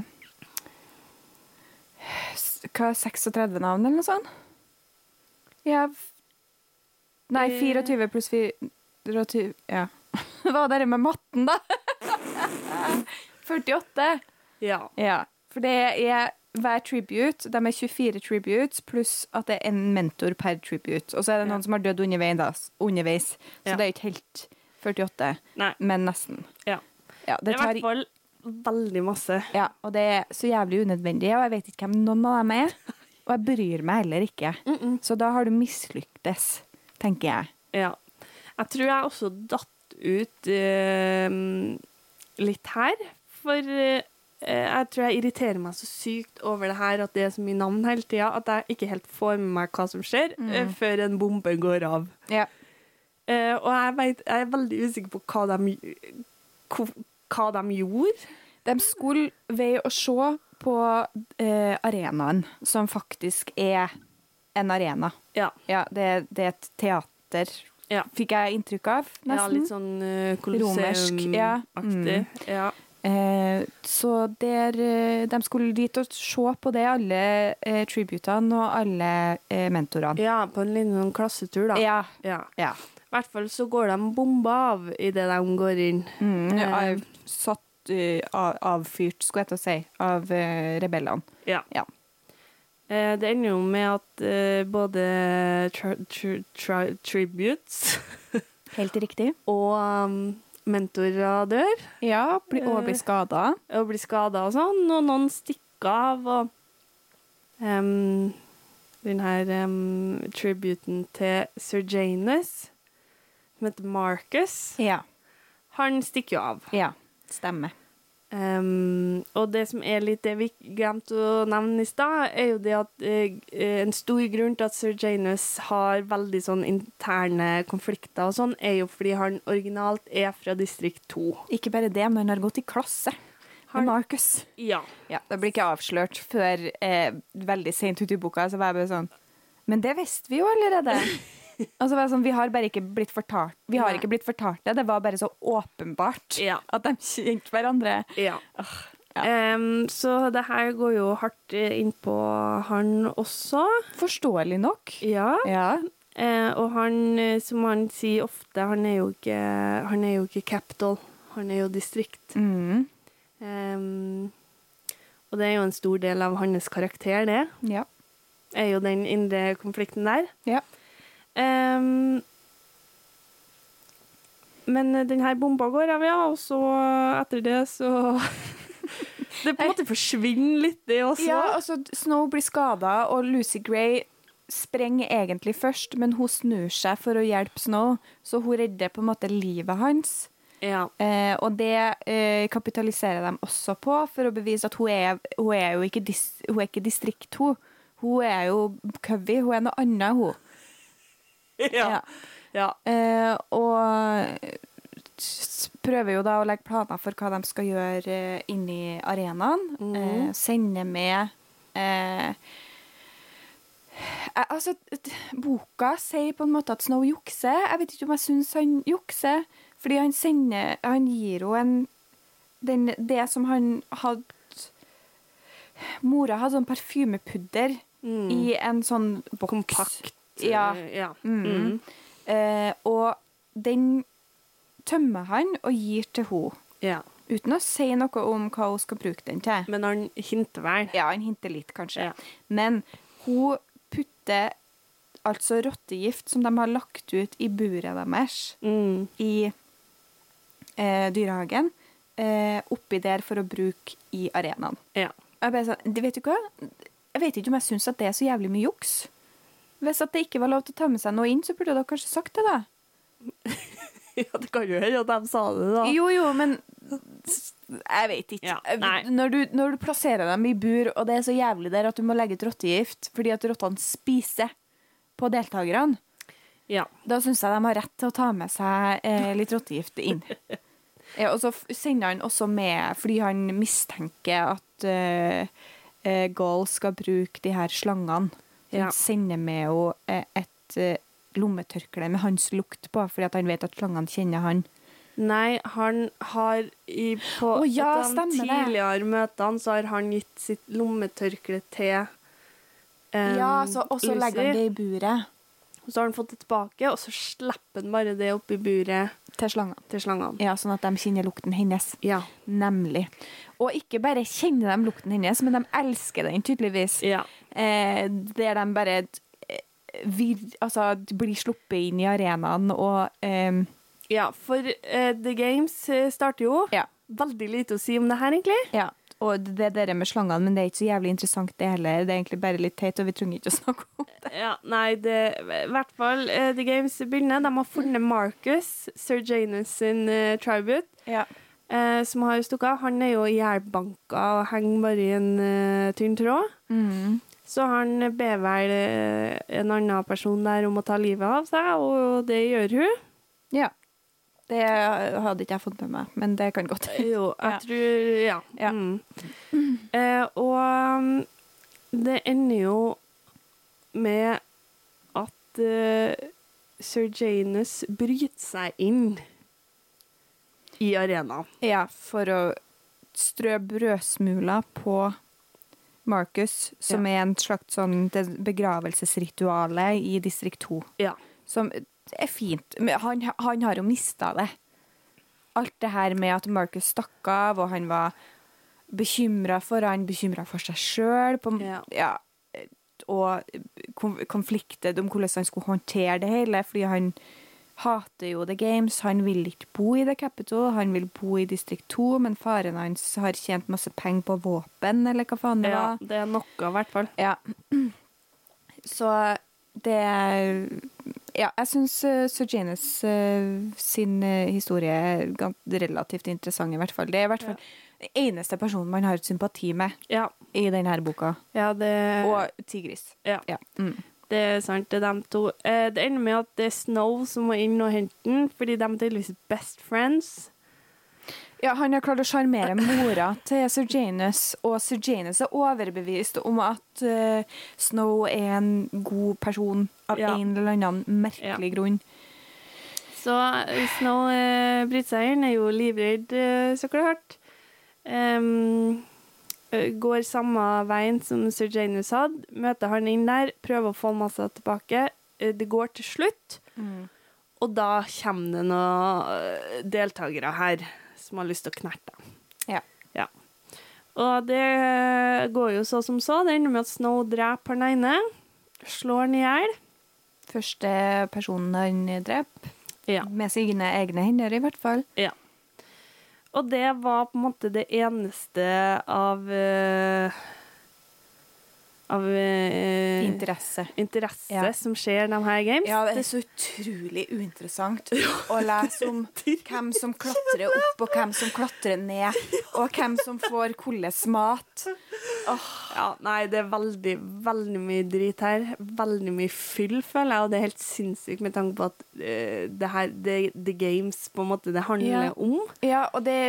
Hva, 36 navn, eller noe sånt? Ja Nei, Eh. 24 pluss 24 Ja. Hva er det med matten, da? 48. Ja. Ja. For det er hver tribute. De er 24 tributes, pluss at det er en mentor per tribute. Og så er det Ja. noen som har dødd underveis, underveis. så Ja. det er ikke helt 48, Nei. men nesten. Ja. Ja, Det det er i hvert fall veldig masse. ja, og det er så jævlig unødvendig, og jeg vet ikke hvem noen av dem er. Og jeg bryr meg heller ikke. Så da har du mislyktes, tenker jeg. Ja. Jeg tror jeg også datt ut eh, litt her, for eh, jeg tror jeg irriterer meg så sykt over det her at det er så mye navn hele tida, at jeg ikke helt får med meg hva som skjer, eh, før en bombe går av. Ja. Eh, og jeg, vet, jeg er veldig usikker på hva de, hva, hva de gjorde. De skulle ved å se på eh, arenaen, som faktisk er en arena. Ja. Ja, det, det er et teater, Ja. fikk jeg inntrykk av, ja litt sånn uh, Romersk, ja. Colosseum-aktig. Ja. Eh, så der, eh, de skulle dit og se på det, alle eh, tributene og alle eh, mentorene. ja, på en liten sånn klassetur, da. Ja. Ja. ja. I hvert fall så går de bomba av idet de går inn. Mm, ja, av- satt eh, av, avfyrt, skulle jeg til å si, av uh, rebellene. Ja. Ja. Eh, det ender jo med at eh, både tri tri tri tributes Helt riktig. og um, mentorer dør Ja, bli, og bli Eh. skada. og blir skada og sånn, og noen stikker av. Og um, den her um, tributen til Sir Janus, som heter Marcus, Ja. han stikker jo av. ja. Stemmer. Um, og det som er litt det vi glemte å nevne i stad, er jo det at eh, en stor grunn til at Sir Janus har veldig sånn interne konflikter og sånn, er jo fordi han originalt er fra distrikt 2. Ikke bare det, men han har gått i klasse Har- med Marcus. Ja. Ja, Det blir ikke avslørt før eh, veldig sent ute i boka. Så var jeg bare sånn Men det visste vi jo allerede. altså, var det sånn, vi har bare ikke blitt fortalt Vi har Nei. ikke blitt fortalt det. Det var bare så åpenbart Ja. at de kjente hverandre. ja. ja. Em, så det her går jo hardt innpå inn på han også. Forståelig nok. Ja. Ja. Eh, og han, eh, som han sier ofte, han er jo ikke, han er jo ikke capital. Han er jo distrikt. Mm. Em, og det er jo en stor del av hans karakter, det. Ja. Er jo den indre konflikten der. ja. Em, men denne bomba går av, ja, og så etter det så Det på en måte forsvinner litt, det også. Ja, altså Snow blir skada, og Lucy Gray sprenger egentlig først, men hun snur seg for å hjelpe Snow, så hun redder på en måte livet hans. Ja. Eh, og det eh, kapitaliserer de også på, for å bevise at hun er, hun er jo ikke, dis, hun er ikke distrikt, hun. Hun er jo Covey, hun er noe annet, hun. ja. ja. Eh, og prøver jo da å legge planer for hva de skal gjøre eh, inni arenaen. Mm. Eh, sende med eh, Altså, boka sier på en måte at Snow jukser. Jeg vet ikke om jeg syns han jukser, fordi han sender Han gir jo en den, Det som han hadde Mora hadde sånn parfymepudder Mm. i en sånn boks. Kompakt. Ja. eh, ja. Mm. Mm. Eh, og den tømmer han og gir til henne. ja. Uten å si noe om hva hun skal bruke den til. Men han hinter vel. Ja, han hinter litt, kanskje. Men hun putter altså rottegift som de har lagt ut i buret deres Mm. i eh, dyrehagen, eh, oppi der for å bruke i arenaen. Ja. Jeg bare vet du hva? Jeg vet ikke om jeg syns at det er så jævlig mye juks. Hvis at det ikke var lov til å ta med seg noe inn, så burde dere kanskje sagt det, da. ja, det kan jo hende at de sa det, da. Jo, jo, men jeg vet ikke. Ja, når, du, når du plasserer dem i bur, og det er så jævlig der at du må legge ut rottegift fordi at rottene spiser på deltakerne, Ja. da syns jeg de har rett til å ta med seg eh, litt rottegift inn. Ja, og så sender han også med fordi han mistenker at uh, Gaul skal bruke de her slangene. Ja. Sender med henne eh, et eh, lommetørkle med hans lukt på, fordi han vet at slangene kjenner han. Nei, han har i, på oh, ja, de det. tidligere møtene så har han gitt sitt lommetørkle til um, ja, så, og så legger han det i buret Og så har han fått det tilbake, og så slipper han bare det oppi buret til slangene. til slangene. Ja, sånn at de kjenner lukten hennes. Ja. Nemlig. Og ikke bare kjenner de lukten hennes, men de elsker den tydeligvis. ja. Eh, der de bare eh, vir, altså, blir sluppet inn i arenaen og eh, Ja, for eh, The Games eh, starter jo. Ja. Veldig lite å si om det her, egentlig. Ja. Og det der med slangene, men det er ikke så jævlig interessant det heller. Det er egentlig bare litt teit, og vi trenger ikke å snakke om det. Ja, nei, det, i hvert fall uh, The Games begynner. De har funnet Marcus, Sir Janus sin uh, tribute, Ja. uh, som har stukket av. Han er jo ihjelbanka og henger bare i en eh, tynn tråd. Mm. Så han ber vel eh, en annen person der om å ta livet av seg, og det gjør hun. ja. Det hadde ikke jeg fått med meg, men det kan godt hende. Jo, jeg Ja. tror Ja. Ja. Mm. Eh, og det ender jo med at uh, Sir Janus bryter seg inn i arenaen. Ja, for å strø brødsmuler på Marcus, som er en slags sånn begravelsesrituale i distrikt 2. Ja. Som er fint. Men han, han har jo mista det. Alt det her med at Marcus stakk av, og han var bekymra for han, bekymra for seg sjøl. Ja. Ja, og konfliktet konflikter om hvordan han skulle håndtere det hele, fordi han hater jo The Games. Han vil ikke bo i The Capital, han vil bo i distrikt 2, men faren hans har tjent masse penger på våpen, eller hva faen det var. ja, det er noe, i hvert fall. Ja. Så det Ja, jeg syns Sir Janus uh, sin uh, historie er relativt interessant, i hvert fall. Det er i hvert fall den eneste personen man har sympati med Ja, i denne boka. ja det Og Tigris. Mm. Det er sant, det er dem to. Eh, det ender med at det er Snow som må inn og hente den, fordi de er tydeligvis best friends. Ja, han har klart å sjarmere mora til Sir Janus, og Sir Janus er overbevist om at uh, Snow er en god person av Ja. en eller annen merkelig grunn. Så eh, Snow uh, bryter er jo livredd, uh, så klart. Eh, går samme veien som Sir Janus hadde. Møter han inn der, prøver å få masse tilbake. Eh, det går til slutt, og da kommer det noen eh, deltakere her som har lyst til å knerte. Ja. Ja. Og det går jo så som så. Det ender med at Snow dreper han ene. Slår han i hjel. Første personen han dreper, Ja. med sine egne hender i hvert fall. Ja. Og det var på en måte det eneste av eh, Av eh, Interesse. interesse Ja. som skjer de her games. Ja, det er så utrolig uinteressant å lese om hvem som klatrer opp, og hvem som klatrer ned, og hvem som får hvordan mat. Ja, nei, det er veldig, veldig mye drit her. Veldig mye fyll, føler jeg, og det er helt sinnssykt med tanke på at uh, det her, det, The Games på en måte det handler Ja. om. Ja, og det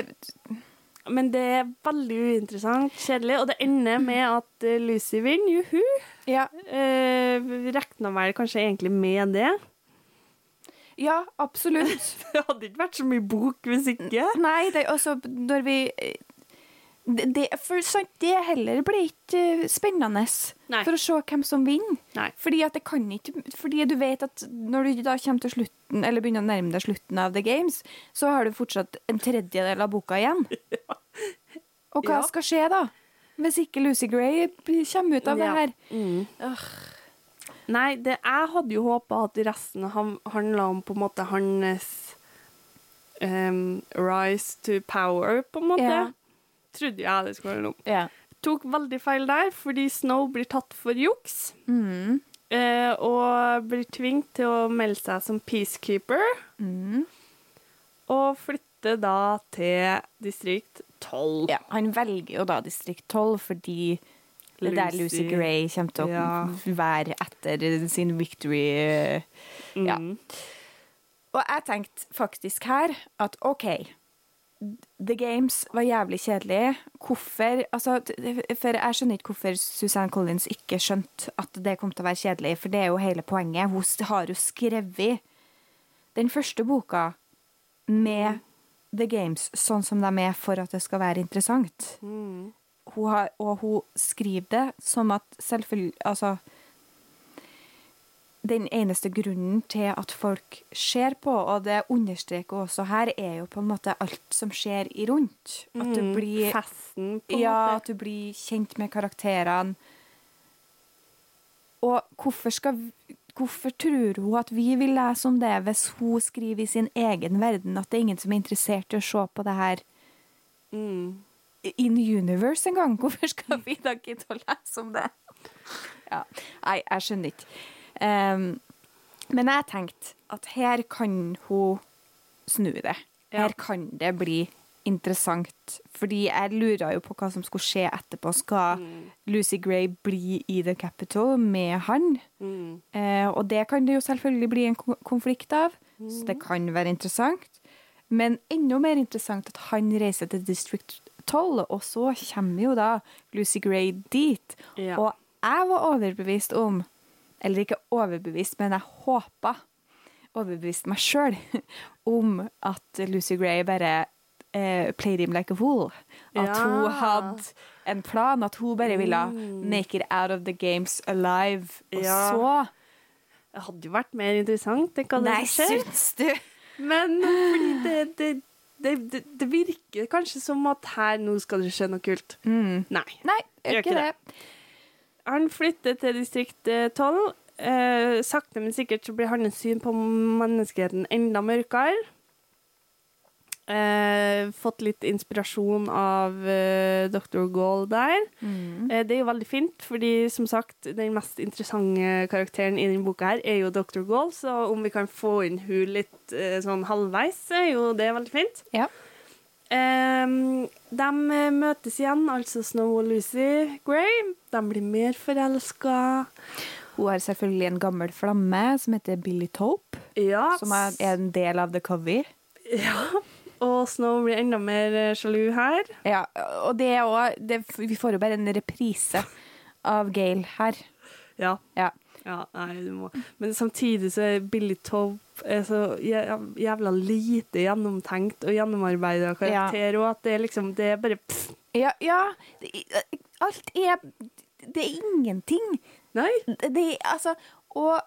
Men det er veldig uinteressant, kjedelig, og det ender med at eh, Lucy vinner. Juhu! Ja, Eh, Regna vel kanskje egentlig med det. ja absolutt. Det hadde ikke vært så mye bok hvis ikke. Nei, det er også når vi det, det, for sant, det heller blir ikke eh, spennende Nei. for å se hvem som vinner. Nei. Fordi at det kan ikke Fordi du vet at når du da kommer til slutten, eller begynner å nærme deg slutten av The Games, så har du fortsatt en tredjedel av boka igjen. Og hva Ja. skal skje da? Hvis ikke Lucy Gray kommer ut av det her. Mm. Nei, det, jeg hadde jo håpa at resten handla om på en måte hans um, rise to power, på en måte. Ja. Trodde jeg det skulle handle om. Ja. Tok veldig feil der, fordi Snow blir tatt for juks. Mm. Uh, og blir tvunget til å melde seg som peacekeeper. Mm. Og flytter da til distrikt 12. Ja, han velger jo da distrikt 12 fordi det er der Lucy Gray kommer til å Ja. være etter sin victory. Ja. Mm. Og jeg tenkte faktisk her at OK, The Games var jævlig kjedelig. Hvorfor altså, For jeg skjønner ikke hvorfor Suzanne Collins ikke skjønte at det kom til å være kjedelig, for det er jo hele poenget. Hun har jo skrevet den første boka med The Games sånn som de er for at det skal være interessant. Mm. Hun har, og hun skriver det som at selvfølgelig Altså Den eneste grunnen til at folk ser på, og det understreker også her, er jo på en måte alt som skjer i rundt. At du Mm. blir Festen, på en Ja, måte. at du blir kjent med karakterene. Og hvorfor skal Hvorfor tror hun at vi vil lese om det hvis hun skriver i sin egen verden at det er ingen som er interessert i å se på det her Mm. in universe engang? Hvorfor skal vi da gidde å lese om det? Ja. Nei, jeg skjønner ikke. Um, men jeg tenkte at her kan hun snu det. Her kan det bli interessant. Fordi jeg lurer jo på hva som skulle skje etterpå. Skal Lucy Gray bli i The Capitol med han? Mm. Eh, og det kan det jo selvfølgelig bli en konflikt av, så det kan være interessant. Men enda mer interessant at han reiser til District 12, og så kommer jo da Lucy Gray dit. Ja. Og jeg var overbevist om, eller ikke overbevist, men jeg håpa, overbevist meg sjøl, om at Lucy Gray bare eh, played him like a fool. At Ja. hun hadde en plan, at hun bare ville make it out of the games alive. Og Ja. så Det hadde jo vært mer interessant tenk hva Nei, det skjer. syns du? Men fordi det, det, det, det, det virker kanskje som at her nå skal det skje noe kult. Mm. Nei. Nei, Gjør ikke det. det. Han flytter til distrikt eh, 12. Eh, sakte, men sikkert så blir hans syn på menneskeheten enda mørkere. Eh, fått litt inspirasjon av eh, Dr. Gaul der. Mm. Eh, det er jo veldig fint, fordi som sagt, den mest interessante karakteren i denne boka her er jo Dr. Gaul, så om vi kan få inn hun litt eh, sånn halvveis, er jo det veldig fint. Ja. Um, de eh, møtes igjen, altså Snow og Lucy Gray. De blir mer forelska. Hun har selvfølgelig en gammel flamme som heter Billy Tope, Ja, som er er en del av The Cover. ja. Og Snow blir enda mer eh, sjalu her. Ja, og det er også, Vi får jo bare en reprise av Gail her. Ja. Ja. ja nei, du må. Men samtidig så er Billy Tope er så jævla lite gjennomtenkt og gjennomarbeida karakter, og at det er liksom Det er bare pff. Ja, ja alt er Det er ingenting. Nei. Det, er altså Og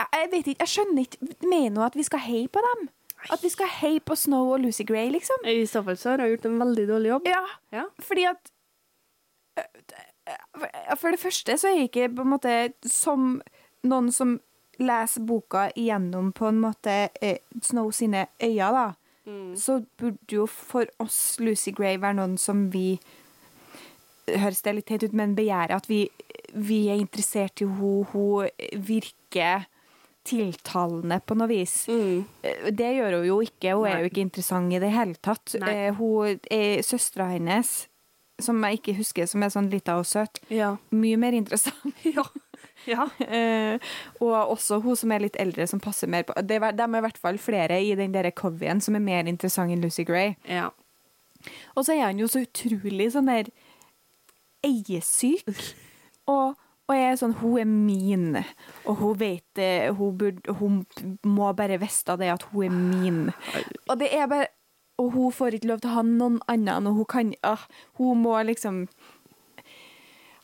jeg vet ikke, jeg skjønner ikke Mener hun at vi skal heie på dem? At vi skal heie på Snow og Lucy Gray, liksom? I så fall så har hun gjort en veldig dårlig jobb. Ja, Ja. fordi at øh, For det første så er jeg ikke på en måte som noen som leser boka igjennom på en måte eh, Snow sine øyne, da. Så burde jo for oss Lucy Gray være noen som vi Høres det litt teit ut, men begjærer at vi, vi er interessert i henne. Hun virker tiltalende på noe vis. Mm. Eh, Det gjør hun jo ikke. Hun er jo ikke interessant i det hele tatt. Nei. Eh, Hun er søstera hennes, som jeg ikke husker, som er sånn lita og søt. Ja. Mye mer interessant. ja. ja. Eh, og også hun som er litt eldre, som passer mer på Det er, De er i hvert fall flere i den der covien som er mer interessant enn Lucy Gray. ja. Og så er han jo så utrolig sånn der eiesyk. Og, og jeg er sånn Hun er min, og hun vet. Hun, burde, hun må bare vite det at hun er min. Og det er bare og hun får ikke lov til å ha noen annen, og hun kan ah, Hun må liksom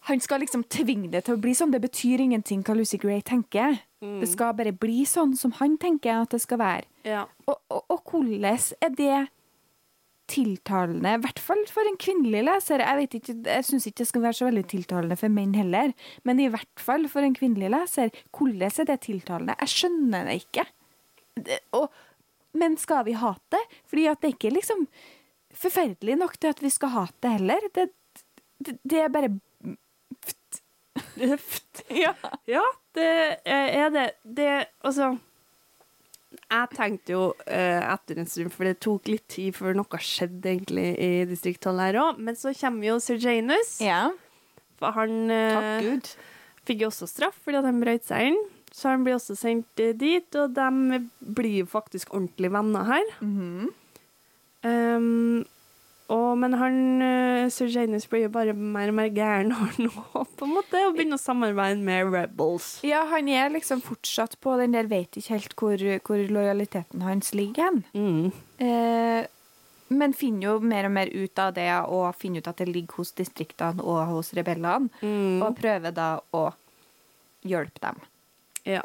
Han skal liksom tvinge det til å bli sånn. Det betyr ingenting hva Lucy Gray tenker. Det skal bare bli sånn som han tenker at det skal være. Ja. Og, og, og hvordan er det tiltalende, i hvert fall for en kvinnelig leser. Jeg, vet ikke, jeg syns ikke det skal være så veldig tiltalende for menn heller, men i hvert fall for en kvinnelig leser. Hvordan er det tiltalende? Jeg skjønner det ikke. Det, og, men skal vi hate det? Fordi at det ikke er liksom forferdelig nok til at vi skal hate det heller. Det, det, det er bare ja. Ja, det er det. Det Altså Jeg tenkte jo eh, etter en stund, for det tok litt tid før noe skjedde egentlig i Distrikt 12 her òg, men så kommer jo Sir Janus. ja. For han eh, fikk jo også straff fordi at han brøt seg inn. Så han blir også sendt eh, dit, og de blir jo faktisk ordentlig venner her. Mhm. Um, og, men han, uh, Sir Janus blir jo bare mer og mer gæren han på en måte, og begynner å samarbeide med Rebels. Ja, han er liksom fortsatt på den der Vet ikke helt hvor, hvor lojaliteten hans ligger hen. Mm. Eh, men finner jo mer og mer ut av det, og finner ut at det ligger hos distriktene og hos rebellene. Mm. Og prøver da å hjelpe dem. Ja.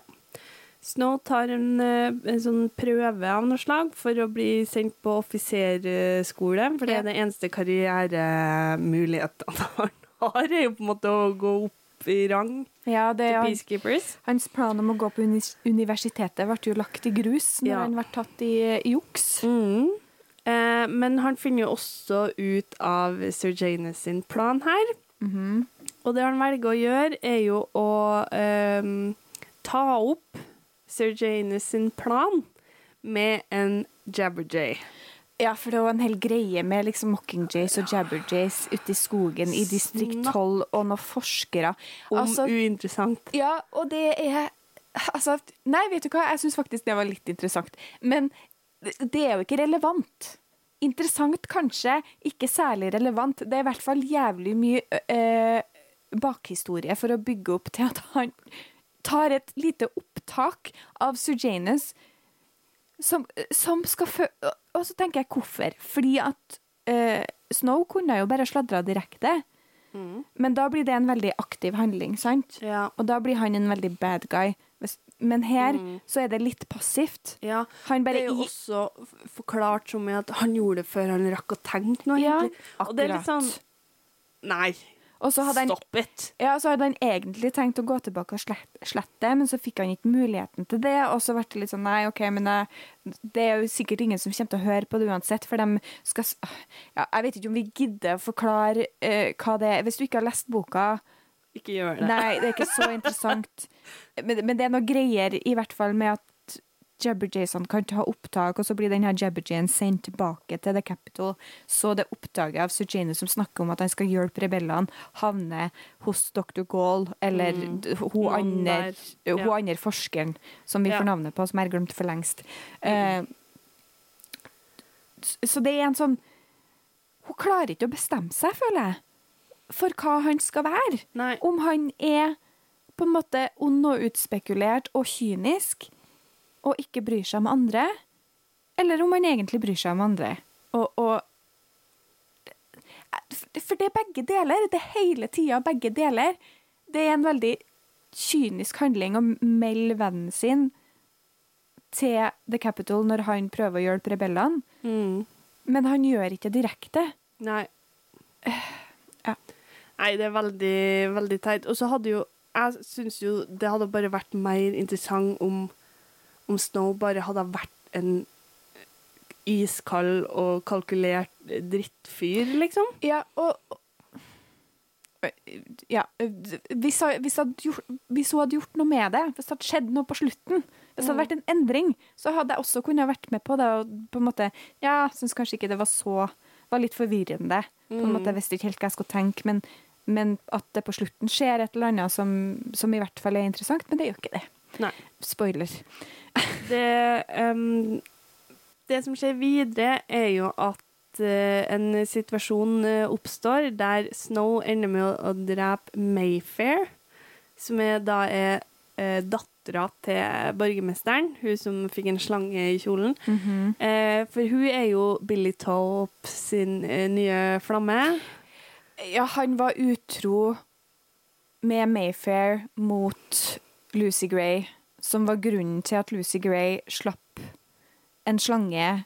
Snow tar en, eh, en sånn prøve av noe slag for å bli sendt på offiserskole, for det er det eneste karrieremuligheten han har, er jo på en måte å gå opp i rang Ja, det til er Peacekeepers. Hans plan om å gå på universitetet ble jo lagt i grus når Ja. han ble tatt i, i juks. Mm. Eh, men han finner jo også ut av Sir Janus sin plan her. Mhm. Og det han velger å gjøre, er jo å eh, ta opp Sir Janus sin plan med en Jabberjay. Ja, for det var en hel greie med liksom Mockingjays og Jabberjays ute i skogen i distrikt 12 og noen forskere. Om Altså, uinteressant. Ja, og det er Altså, nei, vet du hva, jeg syns faktisk det var litt interessant. Men det det er jo ikke relevant. Interessant kanskje, ikke særlig relevant. Det er i hvert fall jævlig mye øh, bakhistorie for å bygge opp til at han tar et lite opptak av Sujanus som, som skal fø... Og så tenker jeg hvorfor. Fordi at uh, Snow kunne jo bare sladra direkte. Men da blir det en veldig aktiv handling, sant? Ja. Og da blir han en veldig bad guy. Men her så er det litt passivt. ja. Han Det er jo i- også forklart som at han gjorde det før han rakk å tenke noe, Ja, egentlig. Litt sånn Nei, Og så hadde han, stop it. ja, så hadde han egentlig tenkt å gå tilbake og slette, slette men så fikk han ikke muligheten til det. Og så ble det litt sånn Nei, OK, men jeg, det er jo sikkert ingen som kommer til å høre på det uansett, for de skal ja, Jeg vet ikke om vi gidder å forklare uh, hva det er. Hvis du ikke har lest boka Ikke gjør det. Nei, det er ikke så interessant. Men, men det er noe greier i hvert fall med at Jabberjason kan ta opptak, og så blir denne Jabberjayen sendt tilbake til The Capital. Så det oppdaget av Sir som snakker om at han skal hjelpe rebellene, havner hos Dr. Gaul, eller mm. hun, andre, ja. hun andre forskeren som vi Ja. får navnet på, som jeg har glemt for lengst. Mm. Uh, så det er en sånn Hun klarer ikke å bestemme seg, føler jeg, for hva han skal være Nei. om han er på en måte ond og utspekulert og kynisk og ikke bryr seg om andre, eller om han egentlig bryr seg om andre. Og, og For det er begge deler. Det er hele tida begge deler. Det er en veldig kynisk handling å melde vennen sin til The Capital når han prøver å hjelpe rebellene, Mm. men han gjør ikke det direkte. Nei. Ja. Nei, det er veldig, veldig teit. Og så hadde jo Jeg syns jo det hadde bare vært mer interessant om, om Snow bare hadde vært en iskald og kalkulert drittfyr, liksom. Ja, og ja, hvis, hvis, gjort, hvis hun hadde gjort noe med det, hvis det hadde skjedd noe på slutten, hvis det hadde vært en endring, så hadde jeg også kunnet vært med på det. Og på en måte, ja, syns kanskje ikke det var så var litt forvirrende. på en måte, Jeg visste ikke helt hva jeg skulle tenke, men, men at det på slutten skjer et eller annet som, som i hvert fall er interessant. Men det gjør ikke det. Nei. Spoiler. Det, um, det som skjer videre, er jo at eh, en situasjon eh, oppstår der Snow ender med å, drepe Mayfair, som er, da er uh, dattera til borgermesteren, hun som fikk en slange i kjolen. Mhm. eh, for hun er jo Billy Tope sin eh, nye flamme. Ja, han var utro med Mayfair mot Lucy Gray, som var grunnen til at Lucy Gray slapp en slange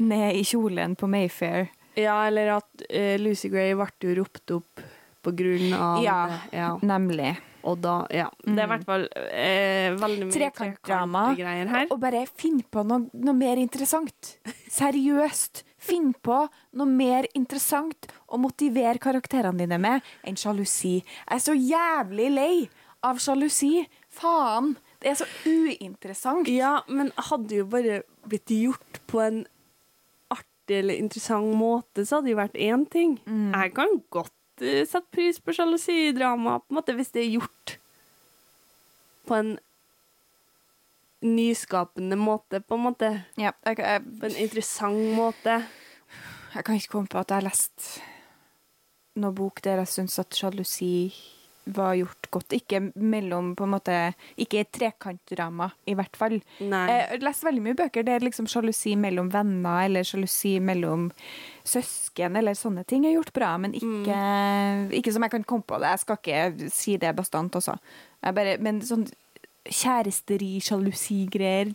ned i kjolen på Mayfair. Ja, eller at uh, Lucy Gray ble jo ropt opp på grunn av Ja. ja. Nemlig. Og da, ja. Det er i hvert fall eh, veldig mye Trekantdrama. Trekant. Og bare finn på noe, noe mer interessant. Seriøst. Finn på noe mer interessant å motivere karakterene dine med enn sjalusi. Jeg er så jævlig lei av sjalusi. Faen. Det er så uinteressant. Ja, men hadde jo bare blitt gjort på en artig eller interessant måte, så hadde det jo vært én ting. Jeg kan godt uh, sette pris på sjalusidrama, på en måte, hvis det er gjort på en nyskapende måte, på en måte. Ja, jeg, jeg, På en interessant måte. jeg kan ikke komme på at jeg har lest noen bok der jeg syns at sjalusi var gjort godt. Ikke mellom på en måte Ikke trekantdrama, i hvert fall. Nei. Jeg har lest veldig mye bøker der liksom sjalusi mellom venner eller sjalusi mellom søsken eller sånne ting er gjort bra, men ikke, ikke som jeg kan komme på det. Jeg skal ikke si det bastant, altså. Jeg men sånn kjæresteri, sjalusigreier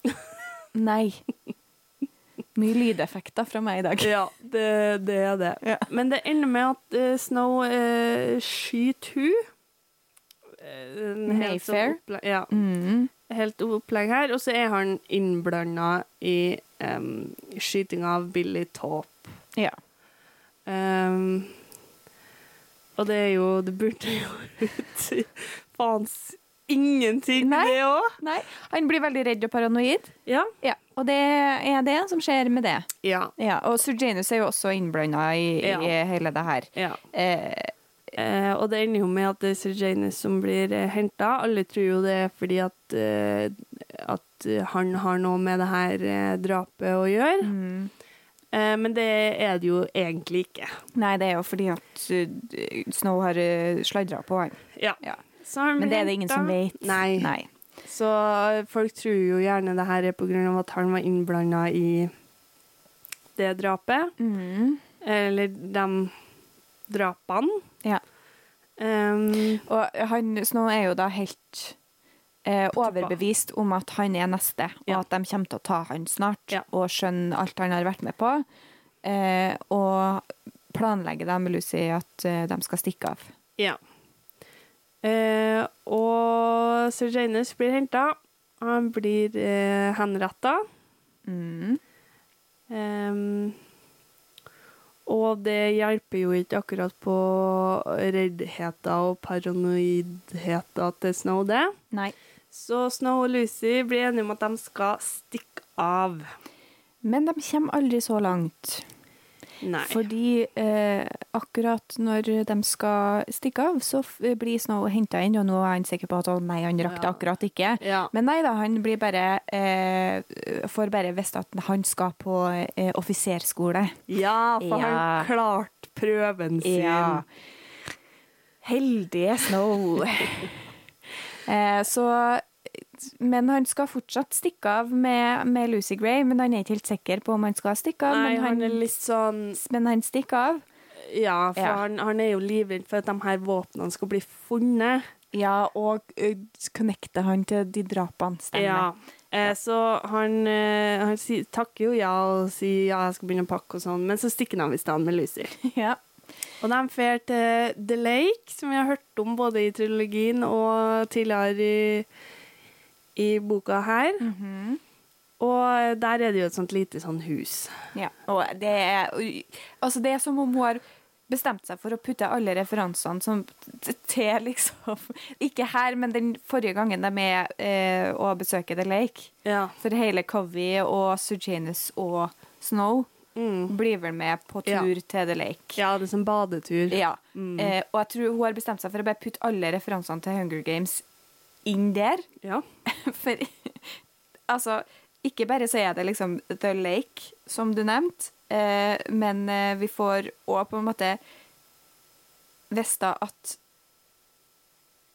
Nei. Mye lydeffekter fra meg i dag. Ja, det, det er det. Ja. Men det ender med at uh, Snow uh, skyter hun. Sånn Mayfair. Ja, Mm. helt opplegg her. Og så er han innblanda i um, skytinga av Billy Taup. Ja. Um, og det er jo Det burde jo ut i faens ingenting, Nei. det òg. Nei, han blir veldig redd og paranoid. Ja. Ja, og det er det som skjer med det. Ja. Ja, og Sir Janus er jo også innblanda i, Ja. i hele det her. ja. Eh, Eh, og det ender jo med at det er Sir Janus som blir eh, henta. Alle tror jo det er fordi at, eh, at eh, han har noe med det her eh, drapet å gjøre. mm. Eh, men det er det jo egentlig ikke. Nei, det er jo fordi at uh, Snow har uh, sladra på han. Ja. Ja. Men det er det ingen som vet. Nei. Nei. Så eh, folk tror jo gjerne det her er på grunn av at han var innblanda i det drapet. Mm. Eller de drapene. Ja. Um, Og han, Snow er jo da helt eh, overbevist om at han er neste, og Ja. at de kommer til å ta han snart, Ja. og skjønne alt han har vært med på. Eh, og planlegger da med Lucy at eh, de skal stikke av. Ja. Eh, og Sir Janus blir henta. Han blir eh, henretta. Mm. Eh, og det hjelper jo ikke akkurat på reddheten og paranoidheten til Snow, det. Nei. Så Snow og Lucy blir enige om at de skal stikke av. Men de kommer aldri så langt. Nei. Fordi eh, akkurat når de skal stikke av, så blir Snow henta inn, og nå er han sikker på at å nei, han rakk det akkurat ikke. Ja. Men nei da, han blir bare eh, får bare visst at han skal på eh, offiserskole. ja, for Ja. han klarte prøven sin. Ja. Heldige Snow. eh, så Men han skal fortsatt stikke av med, med Lucy Gray, men han er ikke helt sikker på om han skal stikke av. Nei, men, han han, er litt sånn men han stikker av. Ja, for Ja. Han, han er jo livredd for at de her våpnene skal bli funnet. Ja, og uh, connecter han til de drapene. Stemmer. Ja. Eh, så han, han si, takker jo ja og sier ja, jeg skal begynne å pakke og sånn, men så stikker han av i stedet med Lucy. Ja. Og de drar til The Lake, som vi har hørt om både i trilogien og tidligere i, i boka her. Mhm. Og der er det jo et sånt lite sånn hus. ja. Og det er Altså, det er som om hun har bestemt seg for å putte alle referansene som, til liksom Ikke her, men den forrige gangen de er eh, og besøker The Lake. Ja. For hele Covey og Sujanus og Snow Mm. blir vel med på Ja. tur til The Lake. Ja, det er som badetur. Ja. Mm. Eh, og jeg tror hun har bestemt seg for å bare putte alle referansene til Hunger Games inn der. Ja. For altså, ikke bare så er det liksom The Lake, som du nevnte, eh, men eh, vi får òg på en måte vite at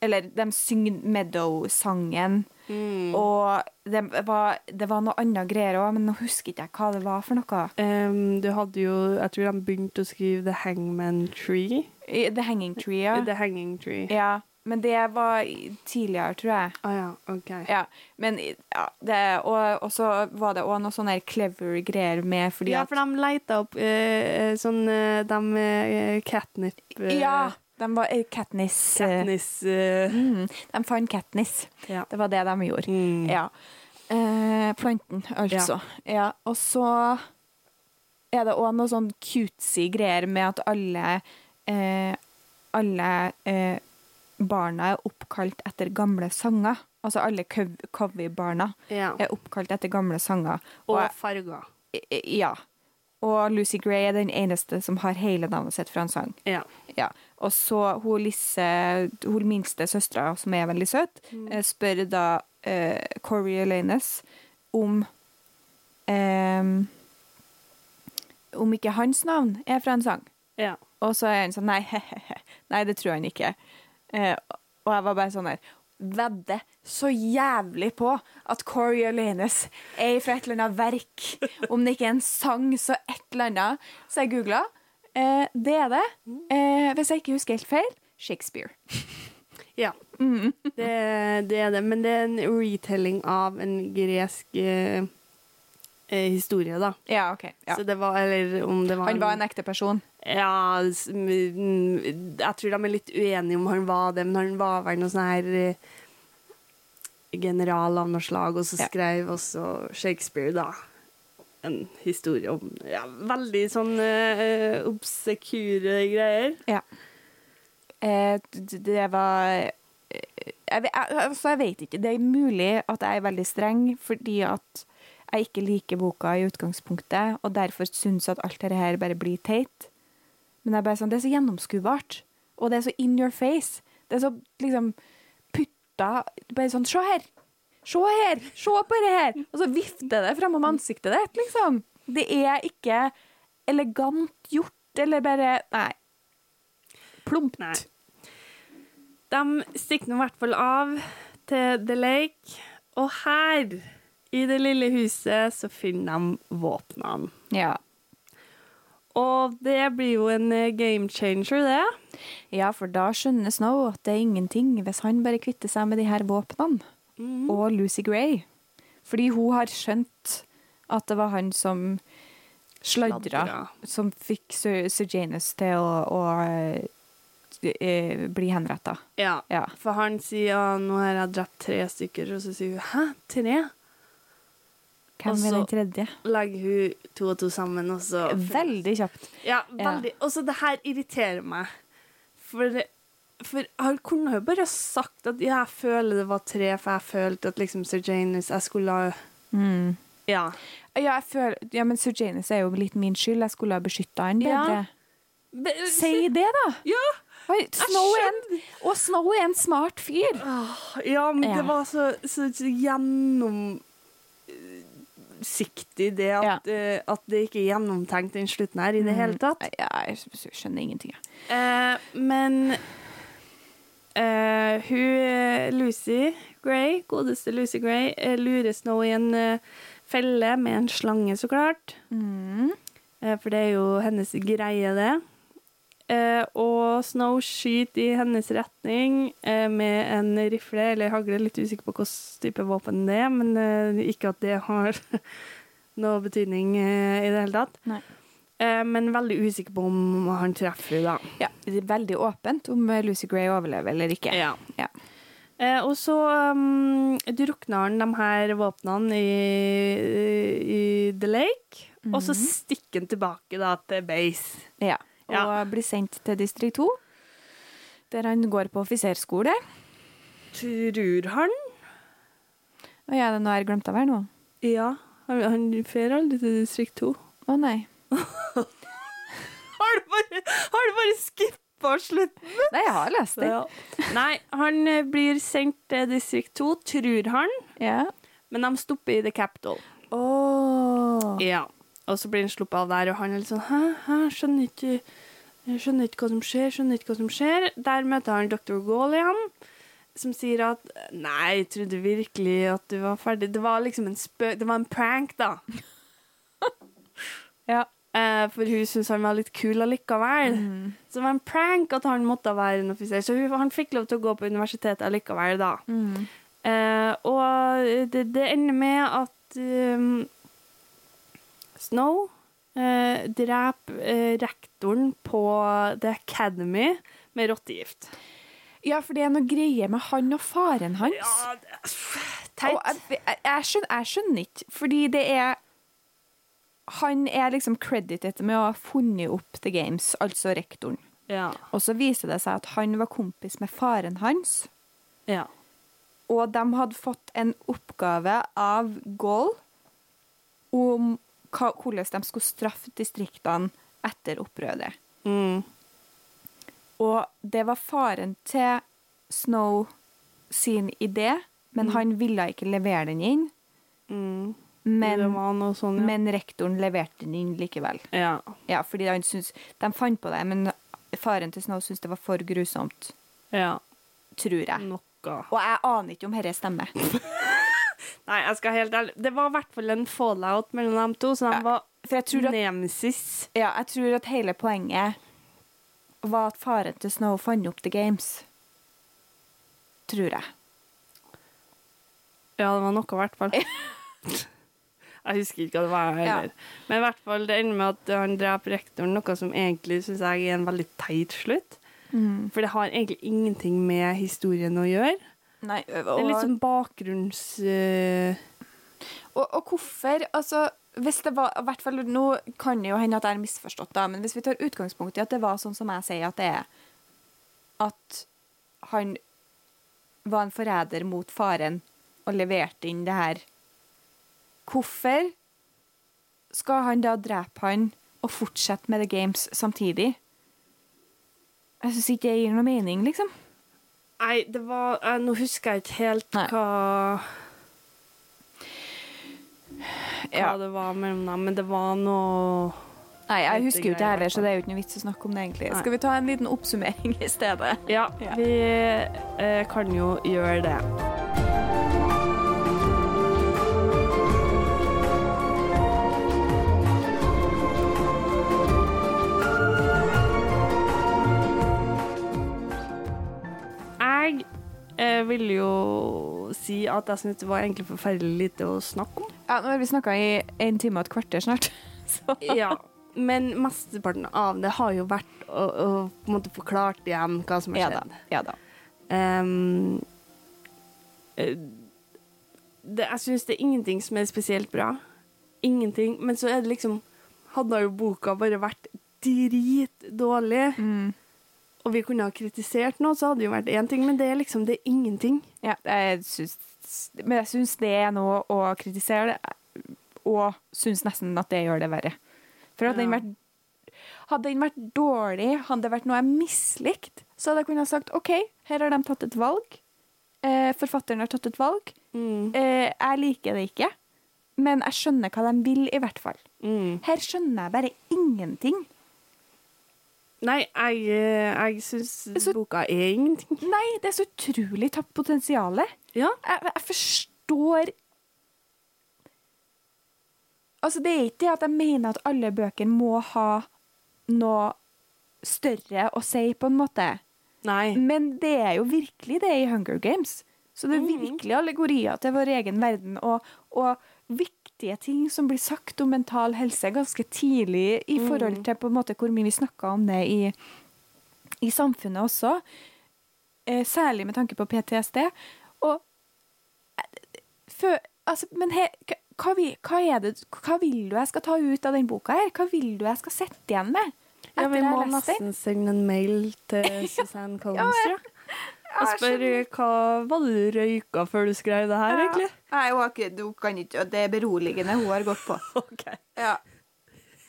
Eller de synger Meadow-sangen. Mm. Og det var, det var noe annet greier òg, men nå husker ikke jeg hva det var for noe. Um, du hadde jo Jeg tror de begynte å skrive The Hangman Tree. The Hanging Tree, ja. The Hanging Tree. ja. Men det var tidligere, tror jeg. Ah, ja, OK. Ja, men ja, det, og, og så var det òg noe sånne clever greier med fordi ja, at for de leita opp eh, sånn uh, De uh, catnip uh, Ja, de var uh, Katniss. Katniss Mm, de fant Katniss. ja. Det var det de gjorde. Mm. Ja. Planten, altså. Ja. Og så er det òg noe sånn cutesy greier med at alle Alle barna er oppkalt etter gamle sanger. Altså alle cov- Covey-barna ja. er oppkalt etter gamle sanger. Og Og, farger. ja. Og Lucy Gray er den eneste som har hele navnet sitt fra en sang. Ja. Ja. Og så hun Lisse, hun minste søstera, som er veldig søt, Mm. eh, spør da eh, Coriolanus om um, Om ikke hans navn er fra en sang. ja. Og så er han sånn Nei, he-he-he. Nei, det tror han ikke. Eh, og jeg var bare sånn her Vedder så jævlig på at Coriolanus er fra et eller annet verk. Om det ikke er en sang, så et eller annet. Så jeg googla. Eh, det er det. Eh, hvis jeg ikke husker helt feil Shakespeare. ja. Det, det er det. Men det er en retelling av en gresk eh, eh, historie, da. Ja, OK. Ja. Så det var Eller om det var Han var en ekte person. Ja, jeg tror de er litt uenige om han var det, men han var vel noe sånn her eh, general av noe slag, og så skrev også Shakespeare, da, en historie om ja, veldig sånn uh, obsekure greier. Ja. Eh, det var eh, jeg, jeg, altså, jeg vet ikke. Det er mulig at jeg er veldig streng fordi at jeg ikke liker boka i utgangspunktet, og derfor syns at alt dette her bare blir teit. Men det er bare sånn, det er så gjennomskuebart, og det er så in your face. Det er så liksom putta Bare sånn Se her! Se her! Se på det her! Og så vifter det framom ansiktet ditt, liksom. Det er ikke elegant gjort, eller bare Nei. Plumpt. Nei. De stikker nå i hvert fall av til The Lake, og her, i det lille huset, så finner de våpnene. Ja. Og det blir jo en eh, game changer, det. ja, for da skjønner Snow at det er ingenting hvis han bare kvitter seg med de her våpnene. Og Lucy Gray. Fordi hun har skjønt at det var han som sladra, som fikk Sir, Sir Janus til å, å eh, bli henretta. Ja. Ja. For han sier at nå har jeg drept tre stykker, og så sier hun hæ, tre? Hvem Og er så- den tredje? Legger hun to og to sammen, og så Veldig kjapt. Ja, veldig. Og så det her irriterer meg. For, for han kunne jo bare sagt at ja, jeg føler det var tre, for jeg følte at liksom Sir Janus Jeg skulle ha Mm. Ja. Ja, jeg føler, ja, men Sir Janus er jo litt min skyld. Jeg skulle ha beskytta han Ja. bedre. Be- Si det, da! Ja! Snow er en, og Snow er en smart fyr. Ja, men Ja. det var så, så, så gjennomsiktig det at, eh, at det ikke er gjennomtenkt den slutten her i det hele tatt. Ja, jeg skjønner ingenting. jeg. Uh, men uh, hun Lucy Gray, godeste Lucy Gray, lures nå i en felle med en slange, så klart. Mm. For det er jo hennes greie, det. Eh, og Snow skyter i hennes retning eh, med en rifle eller hagle. Litt usikker på hvilken type våpen det er, men eh, ikke at det har noe betydning i det hele tatt. Nei. Eh, men veldig usikker på om han treffer da. Ja, det er veldig åpent om Lucy Gray overlever eller ikke. Ja. Ja. Eh, og så um, drukner han de her våpnene i, i The Lake, og så stikker han tilbake da til base. Ja. Og Ja. blir sendt til distrikt 2, der han går på offiserskole. Tror han? Og ja, det er noe jeg har glemt av her nå. Ja. Han, han fer aldri til distrikt 2. Å nei. Har du bare, har du bare skippa slutten? Nei, jeg har lest det. Nei, han eh, blir sendt til distrikt 2, tror han, Ja. men de stopper i The Capital. Åh. Ja. Og så blir han sluppet av der, og han er litt sånn Hæ, hæ, skjønner ikke skjønner ikke hva som skjer, skjønner ikke hva som skjer. Der møter han dr. Gaul igjen. som sier at Nei, jeg trodde virkelig at du var ferdig. Det var liksom en spøk Det var en prank, da. Ja. Eh, for hun syntes han var litt kul allikevel. Så det var en prank at han måtte være en offiser. Så hun, han fikk lov til å gå på universitetet allikevel, da. Eh, og det, det ender med at um, Snow eh, dreper eh, rektoren på The Academy med rottegift. Ja, for det er noe greier med han og faren hans. Ja, det er teit. jeg, jeg, skjønner, jeg skjønner ikke, fordi det er Han er liksom credited med å ha funnet opp The Games, altså rektoren. Ja. Og så viser det seg at han var kompis med faren hans, ja. og de hadde fått en oppgave av Goll om hva, hvordan de skulle straffe distriktene etter opprøret. Mm. Og det var faren til Snow sin idé, men han ville ikke levere den inn. Mm. Men, sånn, ja. men rektoren leverte den inn likevel. ja. Ja, fordi han syns, De fant på det, men faren til Snow syntes det var for grusomt, Ja. tror jeg. Noe. Og jeg aner ikke om dette stemmer. Nei, jeg skal helt ærlig Det var i hvert fall en fallout mellom dem to, så de Ja, var For jeg tror, at, nemesis. ja, jeg tror at hele poenget var at faren til Snow fant opp The Games. Tror jeg. Ja, det var noe, i hvert fall. Jeg husker ikke hva det var heller. Men i hvert fall det ender med at han dreper rektoren, noe som egentlig syns jeg er en veldig teit slutt. Mm. For det har egentlig ingenting med historien å gjøre. Nei, Det er litt sånn bakgrunns... Uh... Og, og hvorfor Altså, hvis det var hvert fall, Nå kan det jo hende at jeg har misforstått, da, men hvis vi tar utgangspunkt i at det var sånn som jeg sier at det er At han var en forræder mot faren og leverte inn det her Hvorfor skal han da drepe han og fortsette med The Games samtidig? Jeg syns ikke det gir noe mening, liksom. Nei, det var jeg, Nå husker jeg ikke helt Nei. hva Hva Ja. det var mellom dem, men det var noe Nei, jeg husker jo ikke heller, så det er jo ikke noe vits å snakke om det, egentlig. Nei. Skal vi ta en liten oppsummering i stedet? Ja, Ja. vi eh, kan jo gjøre det. Eh, vil jo si at jeg syns det var egentlig forferdelig lite å snakke om. Ja, nå har vi snakka i en time og et kvarter snart. Så. Ja, men mesteparten av det har jo vært å, å på en måte forklart igjen hva som har Ja da. skjedd. Ja da. Eh, det, jeg syns det er ingenting som er spesielt bra. Ingenting. Men så er det liksom Hadde jo boka bare vært dritdårlig, Mm. Og vi kunne ha kritisert noe, så hadde det jo vært én ting, men det er liksom det er ingenting. Ja, jeg syns, men jeg syns det er noe å kritisere, det, og syns nesten at det gjør det verre. For hadde, den vært, hadde den vært dårlig, hadde det vært noe jeg mislikte, så hadde jeg kunnet sagt OK, her har de tatt et valg. Eh, forfatteren har tatt et valg. Mm. Eh, jeg liker det ikke, men jeg skjønner hva de vil, i hvert fall. Mm. Her skjønner jeg bare ingenting. Nei, jeg, eh, jeg syns boka er ingenting. Nei, det er så utrolig tapt potensial. Ja. Jeg, jeg forstår Altså, det er ikke det at jeg mener at alle bøker må ha noe større å si, på en måte. Nei. Men det er jo virkelig det i Hunger Games. Så det er Mhm. virkelig allegorier til vår egen verden, og, og viktige ting som blir sagt om mental helse ganske tidlig i Mhm. forhold til på en måte hvor mye vi snakker om det i, i samfunnet også. Eh, særlig med tanke på PTSD. Og for, altså, Men he, hva, hva, hva, er det, hva vil du jeg skal ta ut av den boka her? Hva vil du jeg skal sitte igjen med? Ja, vi må nesten sende en mail til Suzanne Collins, ja. Og jeg spørre hva var det du røyka før du skrev det her, egentlig? Nei, hun ikke, du kan ikke, det er beroligende hun har gått på. ok. Ja.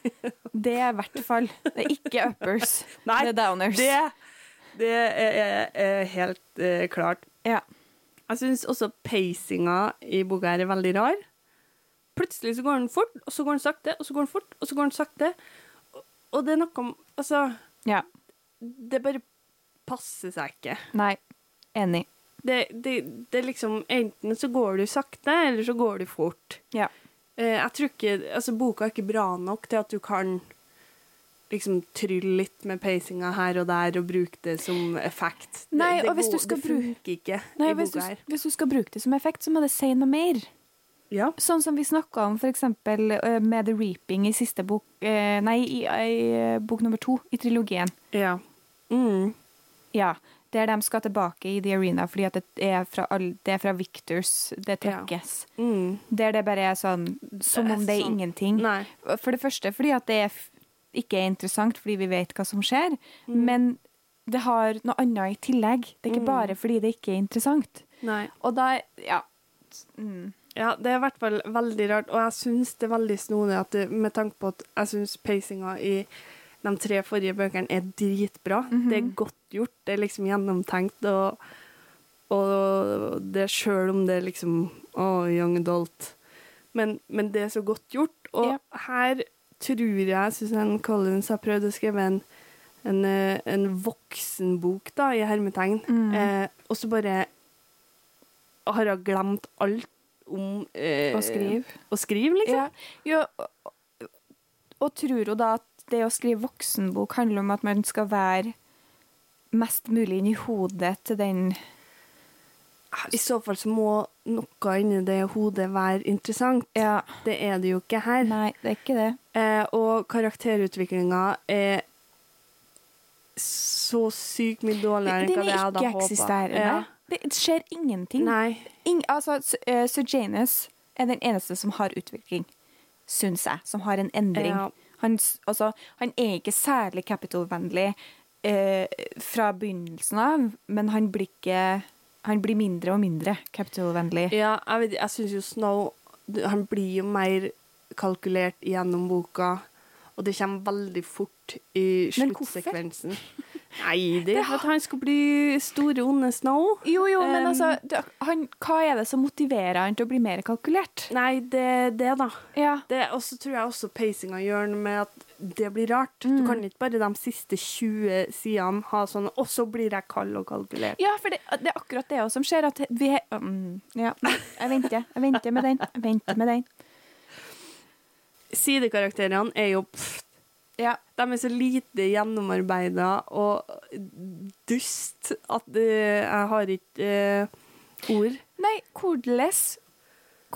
Det er i hvert fall. Det er ikke uppers. Nei, det er downers. Det, det er, er, helt eh, klart. Ja. Jeg syns også pacinga i boka her er veldig rar. Plutselig så går den fort, og så går den sakte, og så går den fort, og så går den sakte. Og det er noe om Altså, ja. det bare passer seg ikke. Nei. Enig. Det, det, det liksom Enten så går du sakte, eller så går du fort. Ja. Eh, jeg tror ikke Altså, boka er ikke bra nok til at du kan liksom trylle litt med pacinga her og der og bruke det som effekt. Det- Nei, det, og hvis du skal det ikke Nei, i hvis du, hvis du skal bruke det som effekt, så må det si noe mer. Ja. Sånn som vi snakka om f.eks. eh, med The Reaping i siste bok eh, Nei, i, i i bok nummer to i trilogien. ja. Mm. Ja. Der de skal tilbake i The Arena fordi at det er fra, det er fra Victors det Ja. trekkes. Mm. Der det bare er sånn som om det er sånn- ingenting. Nei. For det første fordi at det er ikke er interessant fordi vi vet hva som skjer, Mm. men det har noe annet i tillegg. Det er ikke Mm. bare fordi det ikke er interessant. Nei. Og da Ja. Mm. Ja, det er i hvert fall veldig rart, og jeg syns det er veldig snodig at det, med tanke på at jeg syns pacinga i de tre forrige bøkene er dritbra. Mhm. Det er godt gjort, det er liksom gjennomtenkt, og, og det sjøl om det er liksom Å, young adult. Men, men det er så godt gjort, og Ja. her tror jeg Susanne Collins har prøvd å skrive en, en, eh, en voksenbok, da, i hermetegn, Mm. eh, og så bare har hun glemt alt om eh, Å skrive. Å skrive, liksom. Ja. Jo, og- og tror hun da at det å skrive voksenbok handler om at man skal være mest mulig inni hodet til den I så fall så må noe inni det hodet være interessant. Ja. Det er det jo ikke her. Nei, det er ikke det. Eh, og karakterutviklinga er så sykt mye dårligere enn hva jeg er hadde håpa. ikke-eksisterende. Det skjer ingenting. Nei. Ing, altså, S- eh, er den eneste som har utvikling, syns jeg. Som har en endring. Ja. Han, altså, han er ikke særlig capital-vennlig eh, fra begynnelsen av, men han blir ikke Han blir mindre og mindre capital-vennlig. Ja, jeg, vet, jeg syns jo Snow Han blir jo mer kalkulert gjennom boka, og det kommer veldig fort i sluttsekvensen. Nei, det er at han skal bli store, onde Snow. Jo, jo, men Um, altså det, han, Hva er det som motiverer han til å bli mer kalkulert? Nei, det er det, da. Ja. Det, og så tror jeg også pacinga gjør noe med at det blir rart. Du Mm. kan ikke bare de siste 20 sidene ha sånn Og så blir jeg kald og kalkulert. Ja, for det, det er akkurat det som skjer. At vi um, Ja, jeg venter. Jeg venter med den. Jeg venter med den. Sidekarakterene er jo pff, Ja. De er så lite gjennomarbeida og dust at uh, jeg har ikke uh, ord. Nei, hvordan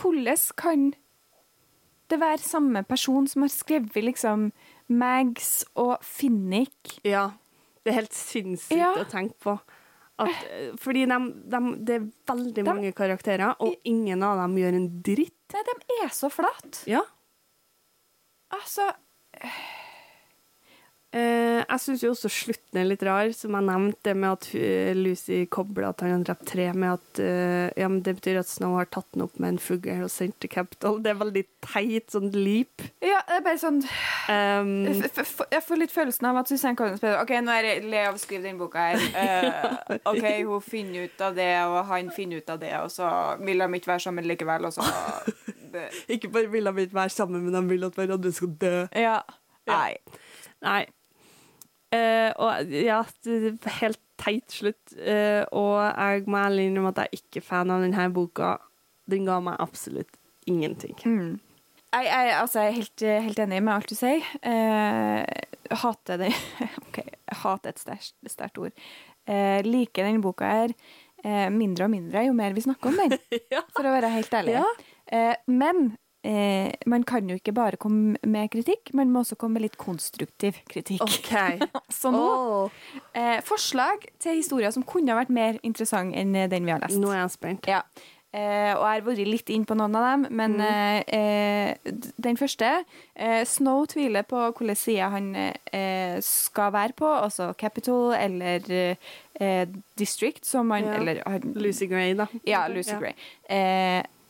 Hvordan kan det være samme person som har skrevet liksom Mags og Finnick? Ja. Det er helt sinnssykt Ja. å tenke på. At, eh, fordi de, de, det er veldig de, mange karakterer, og ingen av dem gjør en dritt. Nei, de er så flate. Ja. Altså Eh, jeg syns jo også slutten er litt rar, som jeg nevnte, det med at eh, Lucy kobler at han har drept tre, med at eh, ja, men det betyr at Snow har tatt den opp med en fugl og sendt til Capital. Det er veldig teit sånn leap. Ja, det er bare sånn Um, Jeg får litt følelsen av at Susanne Collins spiller OK, nå er det le av å skrive den boka her. Uh, OK, hun finner ut av det, og han finner ut av det, og så vil de ikke være sammen likevel, og så ikke bare vil de ikke være sammen, men de vil at hverandre skal dø. Ja. Ja. Nei. Nei. Eh, og ja, helt teit slutt. Uh, og jeg må ærlig innrømme at jeg er ikke fan av denne boka. Den ga meg absolutt ingenting. Mm. Jeg, jeg, altså, jeg er helt, helt enig med alt du sier. Uh, hater det OK, hater et sterkt ord. Uh, liker denne boka her mindre og mindre jo mer vi snakker om den, Ja. for å være helt ærlig. Ja. Men eh, man kan jo ikke bare komme med kritikk, man må også komme med litt konstruktiv kritikk. Okay. Så nå oh. eh, Forslag til historier som kunne ha vært mer interessant enn eh, den vi har lest. Nå er jeg spent. Ja. Eh, og jeg har vært litt inn på noen av dem, men mm. eh, den første eh, Snow tviler på hvilken side han eh, skal være på, altså Capital eller eh, District, som han Ja. Eller han, Lucy Gray, da. Ja, Lucy Gray.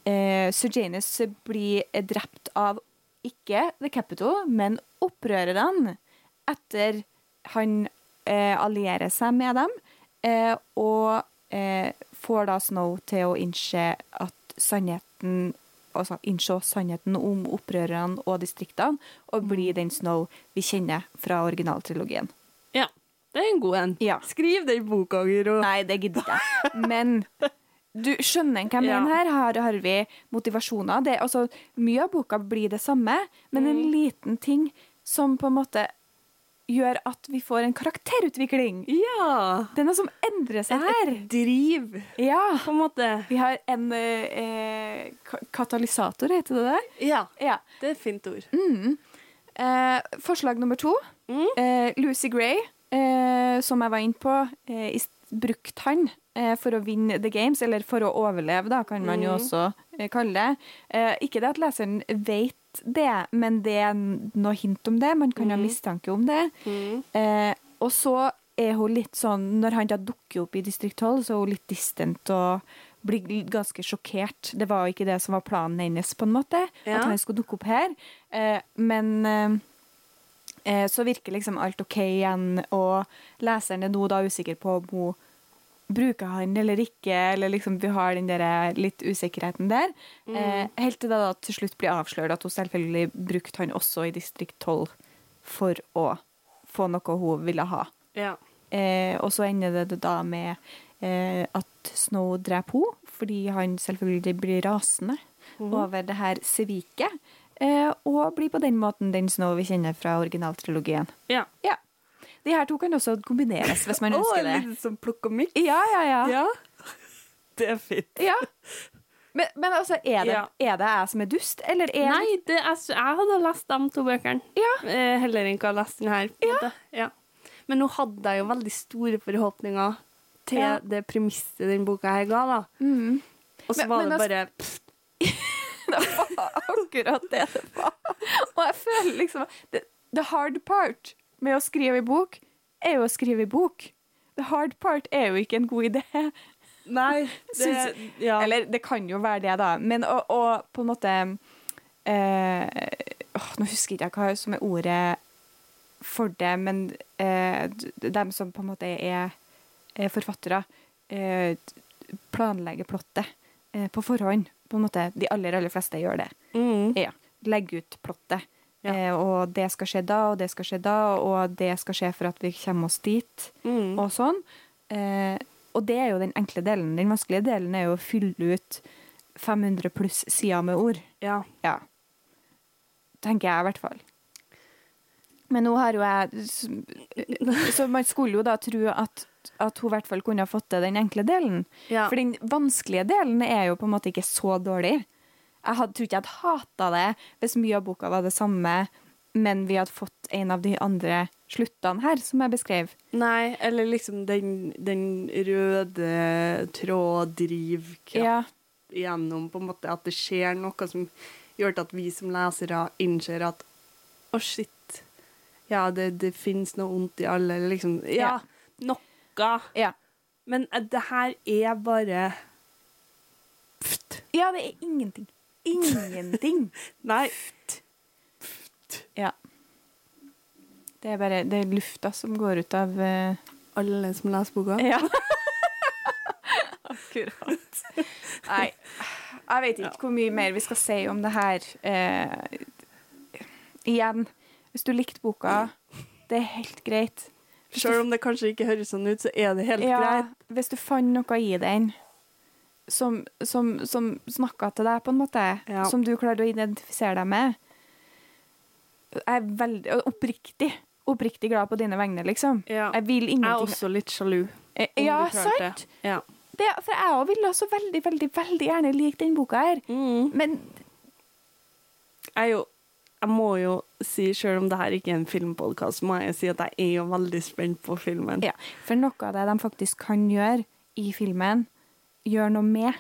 Eh, eh, Janus blir drept av ikke The Capito, men opprørerne etter han eh, allierer seg med dem, eh, og eh, får da Snow til å innse at sannheten Altså innse sannheten om opprørerne og distriktene, og bli den Snow vi kjenner fra originaltrilogien. Ja. Det er en god en. Ja. Skriv den boka, Guro. Nei, det gidder ikke jeg. Men du skjønner hva jeg Ja. mener her. Her har vi motivasjoner. Det, altså, mye av boka blir det samme, men en Mm. liten ting som på en måte gjør at vi får en karakterutvikling. Ja. Det er noe som endrer seg her. Driv, Ja. på en måte. Vi har en eh, katalysator, heter det det? Ja. Ja. Det er et fint ord. Mm. Eh, forslag nummer to. Mm. Eh, Lucy Gray, eh, som jeg var inne på, eh, i s- brukte han eh, for å vinne the games, eller for å overleve, da, kan man jo Mm. også eh, kalle det. Eh, ikke det at leseren vet det, men det er noe hint om det. Man kan ha Mm. mistanke om det. Mm. Eh, og så er hun litt sånn Når han da dukker opp i Distrikt 12, så er hun litt distant og blir ganske sjokkert. Det var jo ikke det som var planen hennes, på en måte. At han skulle dukke opp her. Eh, men eh, så virker liksom alt OK igjen, og leseren er nå da usikker på om hun bruker han eller ikke, eller liksom vi har den der litt usikkerheten der. Eh, helt til det da til slutt blir avslørt at hun selvfølgelig brukte han også i Distrikt 12 for å få noe hun ville ha. Ja. Eh, og så ender det da med eh, at Snow dreper henne, fordi han selvfølgelig blir rasende over det her sviket. Eh, og blir på den måten den Snow vi kjenner fra originaltrilogien. ja. Ja. De her to kan også kombineres hvis man ønsker det. litt som plukk og mikk. Ja, ja, ja. Ja. Det er fint. ja. Men, men altså, er det, er det jeg som er dust, eller er Nei, det, jeg, jeg hadde lest de to bøkene. Ja. Eh, heller enn å ha lest den her. Ja. Ja. Men nå hadde jeg jo veldig store forhåpninger til det premisset den boka her ga, da. Mm. Og så Men- var men det altså- bare pff, Det var akkurat det det var. Og jeg føler liksom the, the hard part med å skrive i bok, er jo å skrive i bok. The hard part er jo ikke en god idé. Nei, det, ja. Eller det kan jo være det, da. Men å, å på en måte eh, åh, Nå husker jeg ikke hva som er ordet for det, men eh, dem som på en måte er, er forfattere, eh, planlegger plottet eh, på forhånd. På en måte, De aller, aller fleste gjør det. Mm. Ja. Legge ut plottet. Ja. Eh, og det skal skje da, og det skal skje da, og det skal skje for at vi kommer oss dit, Mm. og sånn. Eh, og det er jo den enkle delen. Den vanskelige delen er jo å fylle ut 500 pluss sider med ord. Ja. Ja. Tenker jeg i hvert fall. Men nå har jo jeg Så man skulle jo da tro at, at hun i hvert fall kunne ha fått til den enkle delen. Ja. For den vanskelige delen er jo på en måte ikke så dårlig. Jeg hadde, tror ikke jeg hadde hata det hvis mye av boka var det samme, men vi hadde fått en av de andre sluttene her, som jeg beskrev. Nei, eller liksom den, den røde tråd drivkraft Ja. gjennom på en måte at det skjer noe som gjør at vi som lesere innser at å, shit, ja, det, det finnes noe ondt i alle, liksom Ja, noe. Ja. Men eh, det her er bare Pft. ja, det er ingenting. Ingenting. Nei. Ja. Det er bare det er lufta som går ut av uh... Alle som leser boka. Ja. Akkurat. Nei, jeg vet ikke hvor mye mer vi skal si om det her. Uh, igjen, hvis du likte boka, det er helt greit. Selv om det kanskje ikke høres sånn ut, så er det helt ja, greit. Hvis du fant noe i den som, som, som snakka til deg, på en måte, Ja. som du klarte å identifisere deg med Jeg er veldig oppriktig, oppriktig glad på dine vegne, liksom. Ja. Jeg vil Jeg er også litt sjalu. Eh, Ja, sant? det. Ja. Det, for jeg òg ville så veldig, veldig veldig gjerne like den boka her. Mm. Men Jeg, er jo, jeg må jo si, selv om det her ikke er en filmpodkast, må jeg si at jeg er jo veldig spent på filmen. ja, for noe av det de faktisk kan gjøre i filmen, gjøre noe med,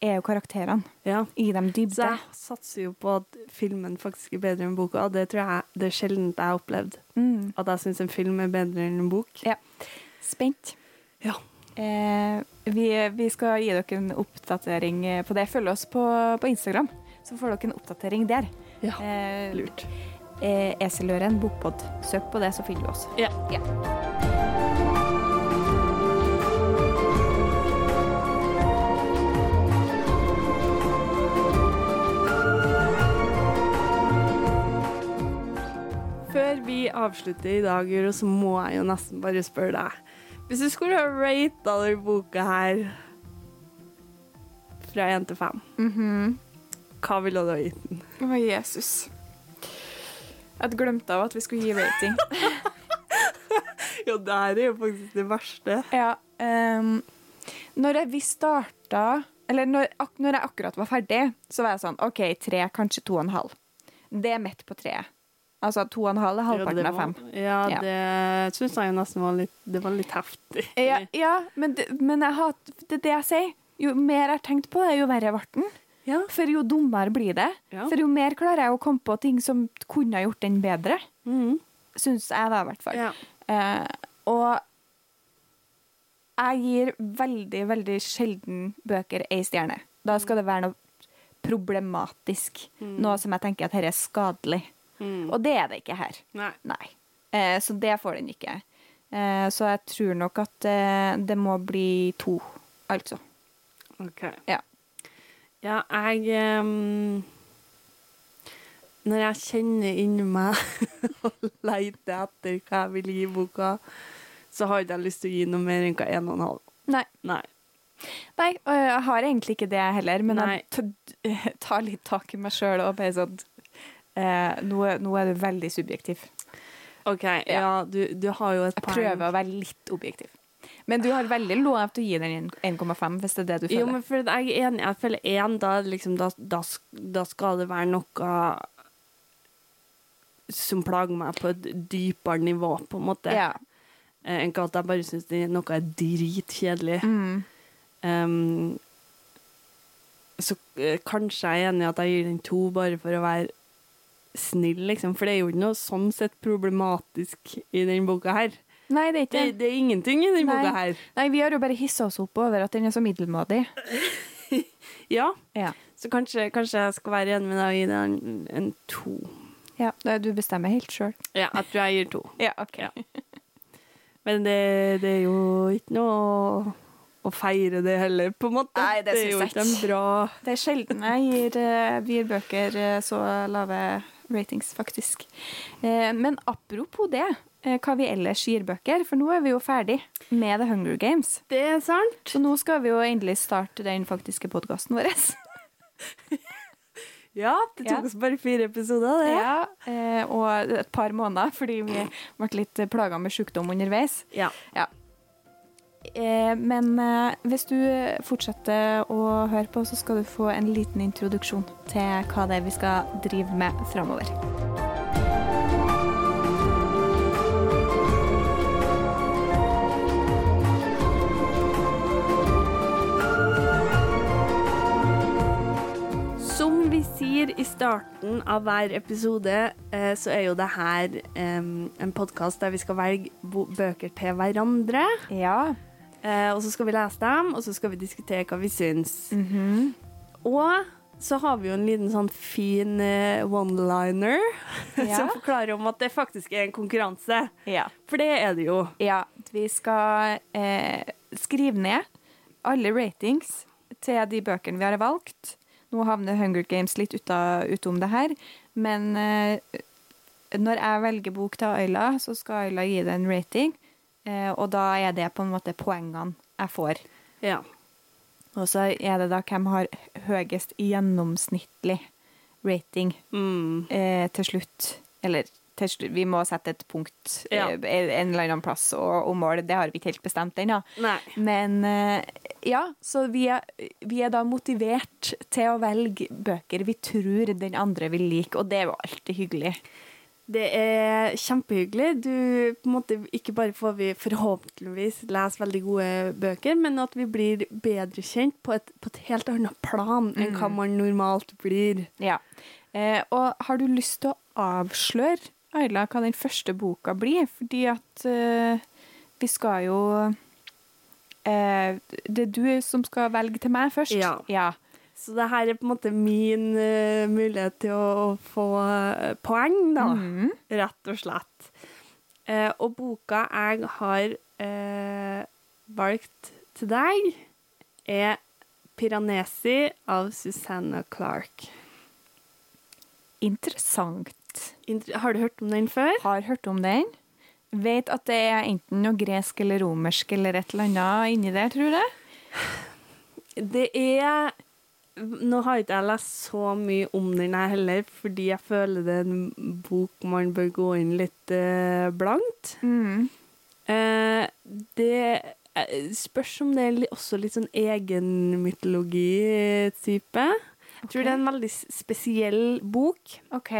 er jo karakterene. Ja. I dem Så dybde. jeg satser jo på at filmen faktisk er bedre enn boka, det tror jeg det er sjelden jeg har opplevd. Mm. At jeg syns en film er bedre enn en bok. Ja. Spent. Ja. Eh, vi, vi skal gi dere en oppdatering på det. Følg oss på, på Instagram, så får dere en oppdatering der. Ja. Eh, Lurt. eh, Eseløren bokpod. Søk på det, så finner du oss. Ja. Ja. Før vi avslutter i dag, Guro, så må jeg jo nesten bare spørre deg. Hvis du skulle ha rata denne boka her fra én til fem, Mhm. Hva ville du ha gitt den? Å, Jesus. Jeg hadde glemt av at vi skulle gi rating. Ja, det her er jo faktisk det verste. Ja, Um, når jeg, vi starta Eller når, ak, når jeg akkurat var ferdig, så var jeg sånn OK, tre, kanskje to og en halv. Det er midt på treet. Altså to og en halv er halvparten Ja, av fem. Ja, Ja. det syns jeg nesten var litt Det var litt heftig. Ja, ja men, det, men jeg har, det er det jeg sier. Jo mer jeg har tenkt på det, jo verre ble den. Ja. For jo dummere blir det. Ja. For jo mer klarer jeg å komme på ting som kunne ha gjort den bedre. Mm. Syns jeg, da, i hvert fall. ja. Eh, og jeg gir veldig, veldig sjelden bøker ei stjerne. Da skal det være noe problematisk. Noe som jeg tenker at her er skadelig. Mm. Og det er det ikke her. Nei. Nei. Eh, så det får den ikke. Eh, så jeg tror nok at eh, det må bli to, altså. OK. Ja. Ja, jeg um, Når jeg kjenner inni meg og leter etter hva jeg vil gi boka, så har ikke jeg lyst til å gi noe mer enn hva en og en halv. Nei. Nei. Nei, og jeg har egentlig ikke det heller, men Nei. jeg tar litt tak i meg sjøl og bare sånn eh, nå, nå er du veldig subjektiv. OK, ja, du, du har jo et Jeg poeng. prøver å være litt objektiv. Men du har veldig lov til å gi den 1,5 hvis det er det du føler. Jo, men for jeg er enig. Jeg føler én, da, liksom, da, da, da skal det være noe som plager meg på et dypere nivå, på en måte. ja. Eh, Enn at jeg bare syns noe er dritkjedelig. Mm. Um, så eh, kanskje jeg er enig i at jeg gir den to bare for å være snill, liksom. For det er jo ikke noe sånn sett problematisk i den boka her. Nei, det er ikke Det, det er ingenting i denne boka her. Nei, vi har jo bare hissa oss opp over at den er så middelmådig. Ja, Ja. så kanskje, kanskje jeg skal være enig med deg og gi den en, en to. ja. Du bestemmer helt sjøl. Ja, jeg tror jeg gir to. Ja, OK. Ja. Men det, det er jo ikke noe å, feire det heller, på en måte. Nei, det er jo ikke en bra Det er sjelden jeg gir, eh, gir bøker eh, så lave ratings, faktisk. Eh, Men apropos det, hva vi ellers gir bøker, for nå er vi jo ferdig med The Hunger Games. Det er sant. Så nå skal vi jo endelig starte den faktiske podkasten vår. Ja, det tok Ja. oss bare fire episoder, det. Ja, eh, og et par måneder, fordi vi ble litt plaga med sykdom underveis. Ja. Ja. Eh, Men eh, hvis du fortsetter å høre på, så skal du få en liten introduksjon til hva det er vi skal drive med framover. Vi sier i starten av hver episode, eh, så er jo det her en podkast der vi skal velge bøker til hverandre. Ja. Eh, og så skal vi lese dem, og så skal vi diskutere hva vi syns. Mhm. Og så har vi jo en liten sånn fin eh, one-liner Ja. som forklarer om at det faktisk er en konkurranse. ja. For det er det jo. Ja, vi skal eh, skrive ned alle ratings til de bøkene vi har valgt. Nå havner Hunger Games litt uta, utom det her, men eh, når jeg velger bok til Ayla, så skal Ayla gi det en rating, eh, og da er det på en måte poengene jeg får. Ja. Og så er det da hvem har høyest gjennomsnittlig rating Mm. eh, til slutt. Eller til vi må sette et punkt Ja. eh, en eller annen plass og, og mål. Det har vi ikke helt bestemt ennå. Men eh, ja, så vi er, vi er da motivert til å velge bøker vi tror den andre vil like, og det er jo alltid hyggelig. Det er kjempehyggelig. Du, på en måte, ikke bare får vi forhåpentligvis lese veldig gode bøker, men at vi blir bedre kjent på et, på et helt annet plan enn hva man normalt blir. Ja. Eh, og har du lyst til å avsløre, Ayla, hva den første boka blir? Fordi at eh, vi skal jo eh, Det er du som skal velge til meg først. Ja. ja. Så det her er på en måte min uh, mulighet til å, få uh, poeng, da. Mhm. Rett og slett. Uh, og boka jeg har valgt til deg, er 'Piranesi' av Susanna Clark. Interessant. Har du hørt om den før? Har hørt om den. Vet at det er enten noe gresk eller romersk eller et eller annet inni der, tror jeg. Det er Nå har ikke jeg lest så mye om den her heller, fordi jeg føler det er en bok man bør gå inn litt eh, blankt. Mm. Eh, det eh, spørs om det er også litt sånn egenmytologi-type. Jeg tror det er en veldig spesiell bok. OK.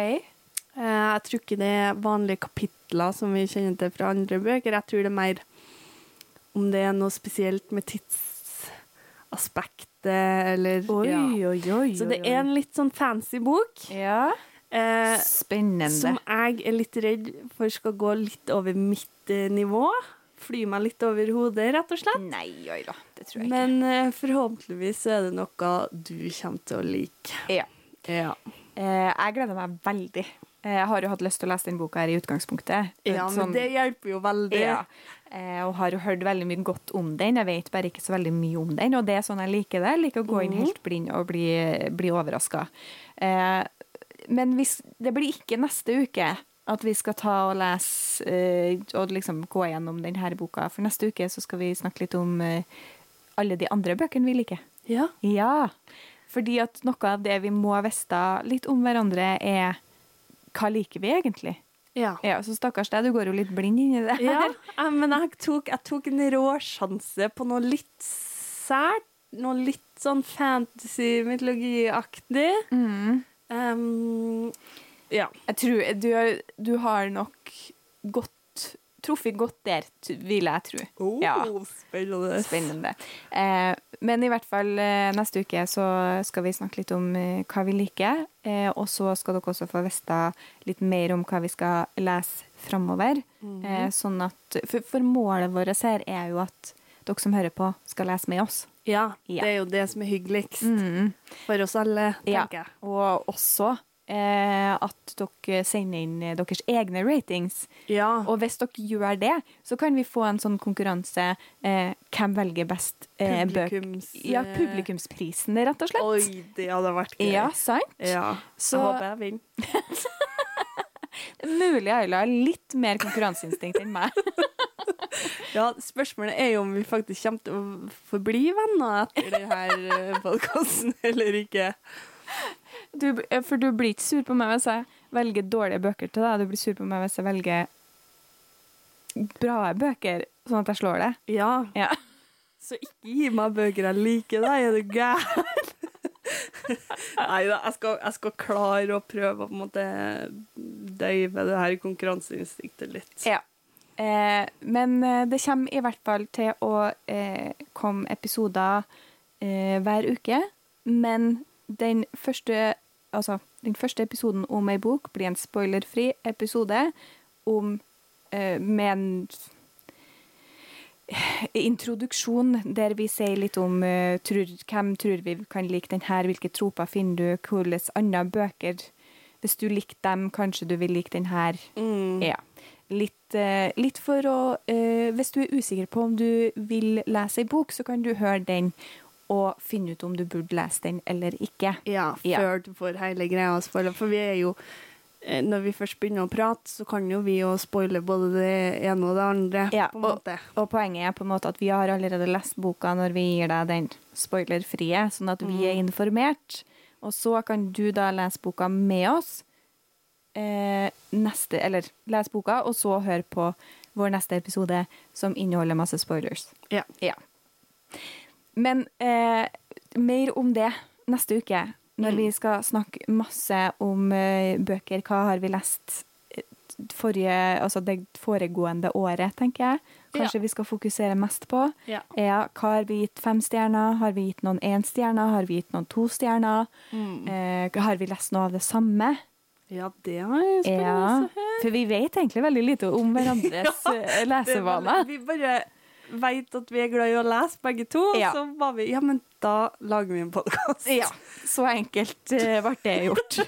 Eh, jeg tror ikke det er vanlige kapitler som vi kjenner til fra andre bøker. Jeg tror det er mer om det er noe spesielt med tidsaspektet, eller Oi, ja. oi, oi. Så det er en litt sånn fancy bok. Ja. Eh, Spennende. som jeg er litt redd for skal gå litt over mitt eh, nivå. Fly meg litt over hodet, rett og slett. Nei, oi da. Det tror jeg Men eh, forhåpentligvis er det noe du kommer til å like. Ja. Ja, jeg gleder meg veldig. Eh, Jeg har jo hatt lyst til å lese den boka her i utgangspunktet. ja Sånn- men det hjelper jo veldig. Ja. Eh, og har jo hørt veldig mye godt om den. Jeg vet bare ikke så veldig mye om den, og det er sånn jeg liker det. Jeg liker å gå inn Mhm. helt blind og bli, bli overraska. Eh, men hvis, det blir ikke neste uke at vi skal ta og lese eh, og liksom gå gjennom denne boka. For neste uke så skal vi snakke litt om eh, alle de andre bøkene vi liker. Ja. Ja, fordi at noe av det vi må vite litt om hverandre, er hva liker vi egentlig? Ja. Ja, Så stakkars deg, du går jo litt blind inn i det. ja. eh, Men jeg tok, jeg tok en råsjanse på noe litt sært. Noe litt sånn fantasy-mytologiaktig. Mm. Um, ja. Jeg tror du, har- du har nok godt truffet godt der, vil jeg tro. Oh, Ja. Spennende. Spennende. Eh, men i hvert fall eh, neste uke så skal vi snakke litt om eh, hva vi liker. Eh, og så skal dere også få vite litt mer om hva vi skal lese framover. eh, sånn at, for, for målet vårt her er jo at dere som hører på, skal lese med oss. Ja, Ja. det er jo det som er hyggeligst Mm. for oss alle, tenker jeg. Og også at dere sender inn eh, deres egne ratings. Ja. Og hvis dere gjør det, så kan vi få en sånn konkurranse. Eh, hvem velger best eh, bøk? Ja, publikumsprisen, rett og slett. Oi, det hadde vært gøy. Ja, sant? Ja. Så- Jeg håper jeg vinner. Mulig Ayla har litt mer konkurranseinstinkt enn meg. Ja, spørsmålet er jo om vi faktisk kommer til å forbli venner etter denne podkasten, eller ikke. Du, eh, for du blir ikke sur på meg hvis jeg velger dårlige bøker til deg. Du blir sur på meg hvis jeg velger bra bøker, sånn at jeg slår deg. Ja, Ja. så ikke gi meg bøker jeg liker, da er du gæren. Nei da, jeg jeg skal klare å prøve å på en måte døyve det her konkurranseinstinktet litt. Ja. Eh, men eh, det kommer i hvert fall til å eh, komme episoder eh, hver uke. Men den første, altså, den første episoden om ei bok blir en spoilerfri episode om eh, med en introduksjon der vi sier litt om uh, tror, hvem tror vi kan like den her, hvilke troper finner du, hvilke andre bøker Hvis du likte dem, kanskje du vil like den her. Mm. Ja. Litt, uh, litt for å uh, Hvis du er usikker på om du vil lese ei bok, så kan du høre den og finne ut om du burde lese den eller ikke. Ja, før du får hele greia spoila. For vi er jo eh, Når vi først begynner å prate, så kan jo vi jo spoile både det ene og det andre. Ja, måte. Og poenget er på en måte at vi har allerede lest boka når vi gir deg den spoilerfrie, sånn at vi er informert. Og så kan du da lese boka med oss. Eh, neste, eller lese boka, og så høre på vår neste episode som inneholder masse spoilers. Ja. Ja. Men eh, mer om det neste uke, når vi skal snakke masse om eh, bøker. Hva har vi lest eh, forrige, altså det foregående året, tenker jeg. Kanskje vi skal fokusere mest på. Ja. Ja, hva har vi gitt fem stjerner? Har vi gitt noen én stjerne? Har vi gitt noen to stjerner? Eh, har vi lest noe av det samme? Ja, det var jo spennende Ja, for vi vet egentlig veldig lite om hverandres Ja, eh, er lesevaner. Vi bare veit at vi er glad i å lese, begge to. Ja. Så var vi Ja, men da lager vi en podkast. Ja, så enkelt uh, ble det gjort.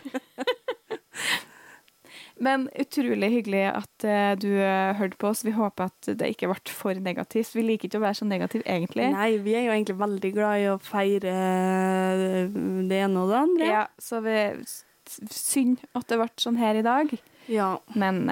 Men utrolig hyggelig at uh, du uh, hørte på oss. Vi håper at det ikke ble for negativt. Vi liker ikke å være så negative, egentlig. Nei, vi er jo egentlig veldig glad i å feire det ene og det andre. Ja, så vi, synd at det ble sånn her i dag. Ja. Men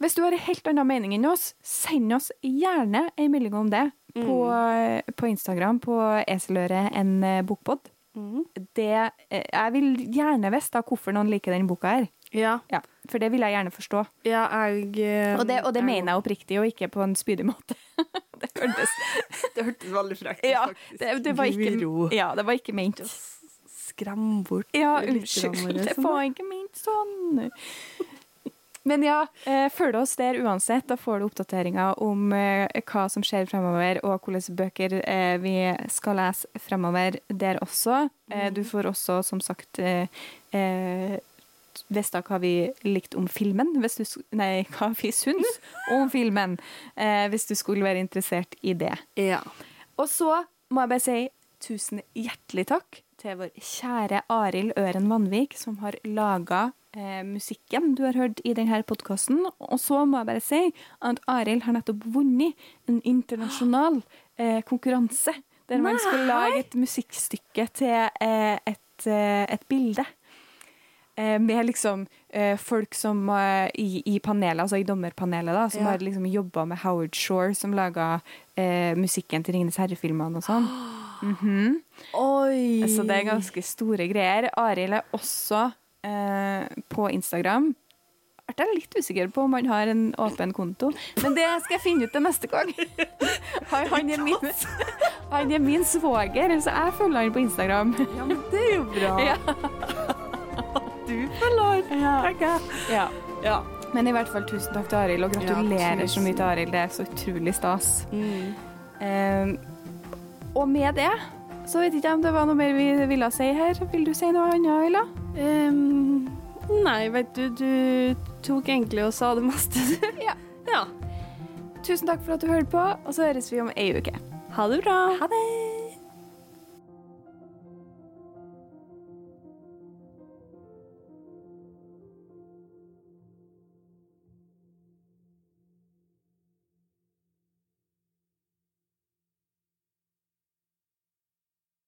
hvis du har en helt annen mening enn oss, send oss gjerne en melding om det på, Mm. på Instagram på eseløret en eh, bokpod. Mm. Det, eh, jeg vil gjerne vite hvorfor noen liker den boka her. Ja. Ja, for det vil jeg gjerne forstå. ja, jeg eh, Og det, og det mener jeg oppriktig, og ikke på en spydig måte. det hørtes Det hørtes veldig frekt ja, det, det, var ikke, ja, det var ikke ment. Skrem bort Ja, unnskyld. Det sånn. var ikke ment sånn. Men ja, eh, følg oss der uansett. Da får du oppdateringer om eh, hva som skjer fremover, og hvilke bøker eh, vi skal lese fremover der også. Eh, du får også, som sagt, vite hva vi likte om filmen. Du, nei, hva vi syns om filmen, eh, hvis du skulle være interessert i det. Ja. Og så må jeg bare si tusen hjertelig takk til vår kjære Arild Øren Vanvik, som har laga eh, musikken du har hørt i denne podkasten. Og så må jeg bare si at Arild har nettopp vunnet en internasjonal eh, konkurranse. Der man skal lage et musikkstykke til eh, et, eh, et bilde. Eh, med liksom eh, folk som i, i panelet, altså i dommerpanelet, da, som Ja. har liksom jobba med Howard Shore, som laga eh, musikken til Ringenes herre-filmene og sånn. Mhm. Oi! Så det er ganske store greier. Arild er også eh, på Instagram. Jeg er litt usikker på om han har en åpen konto, men det skal jeg finne ut til neste gang. Han, han, er, min, han er min svoger, så jeg følger han på Instagram. Ja, men det er jo bra. Ja. Du følger Ja. jeg. Ja. Ja. Men i hvert fall tusen takk til Arild, og gratulerer så mye til Arild. Det er så utrolig stas. Mm. Um, og med det så vet ikke om det var noe mer vi ville si her. Vil du si noe annet, Ella? Um, nei, vet du, du tok egentlig og sa det meste. Ja. ja. Tusen takk for at du hørte på, og så høres vi om ei uke. Ha det bra. Ha det!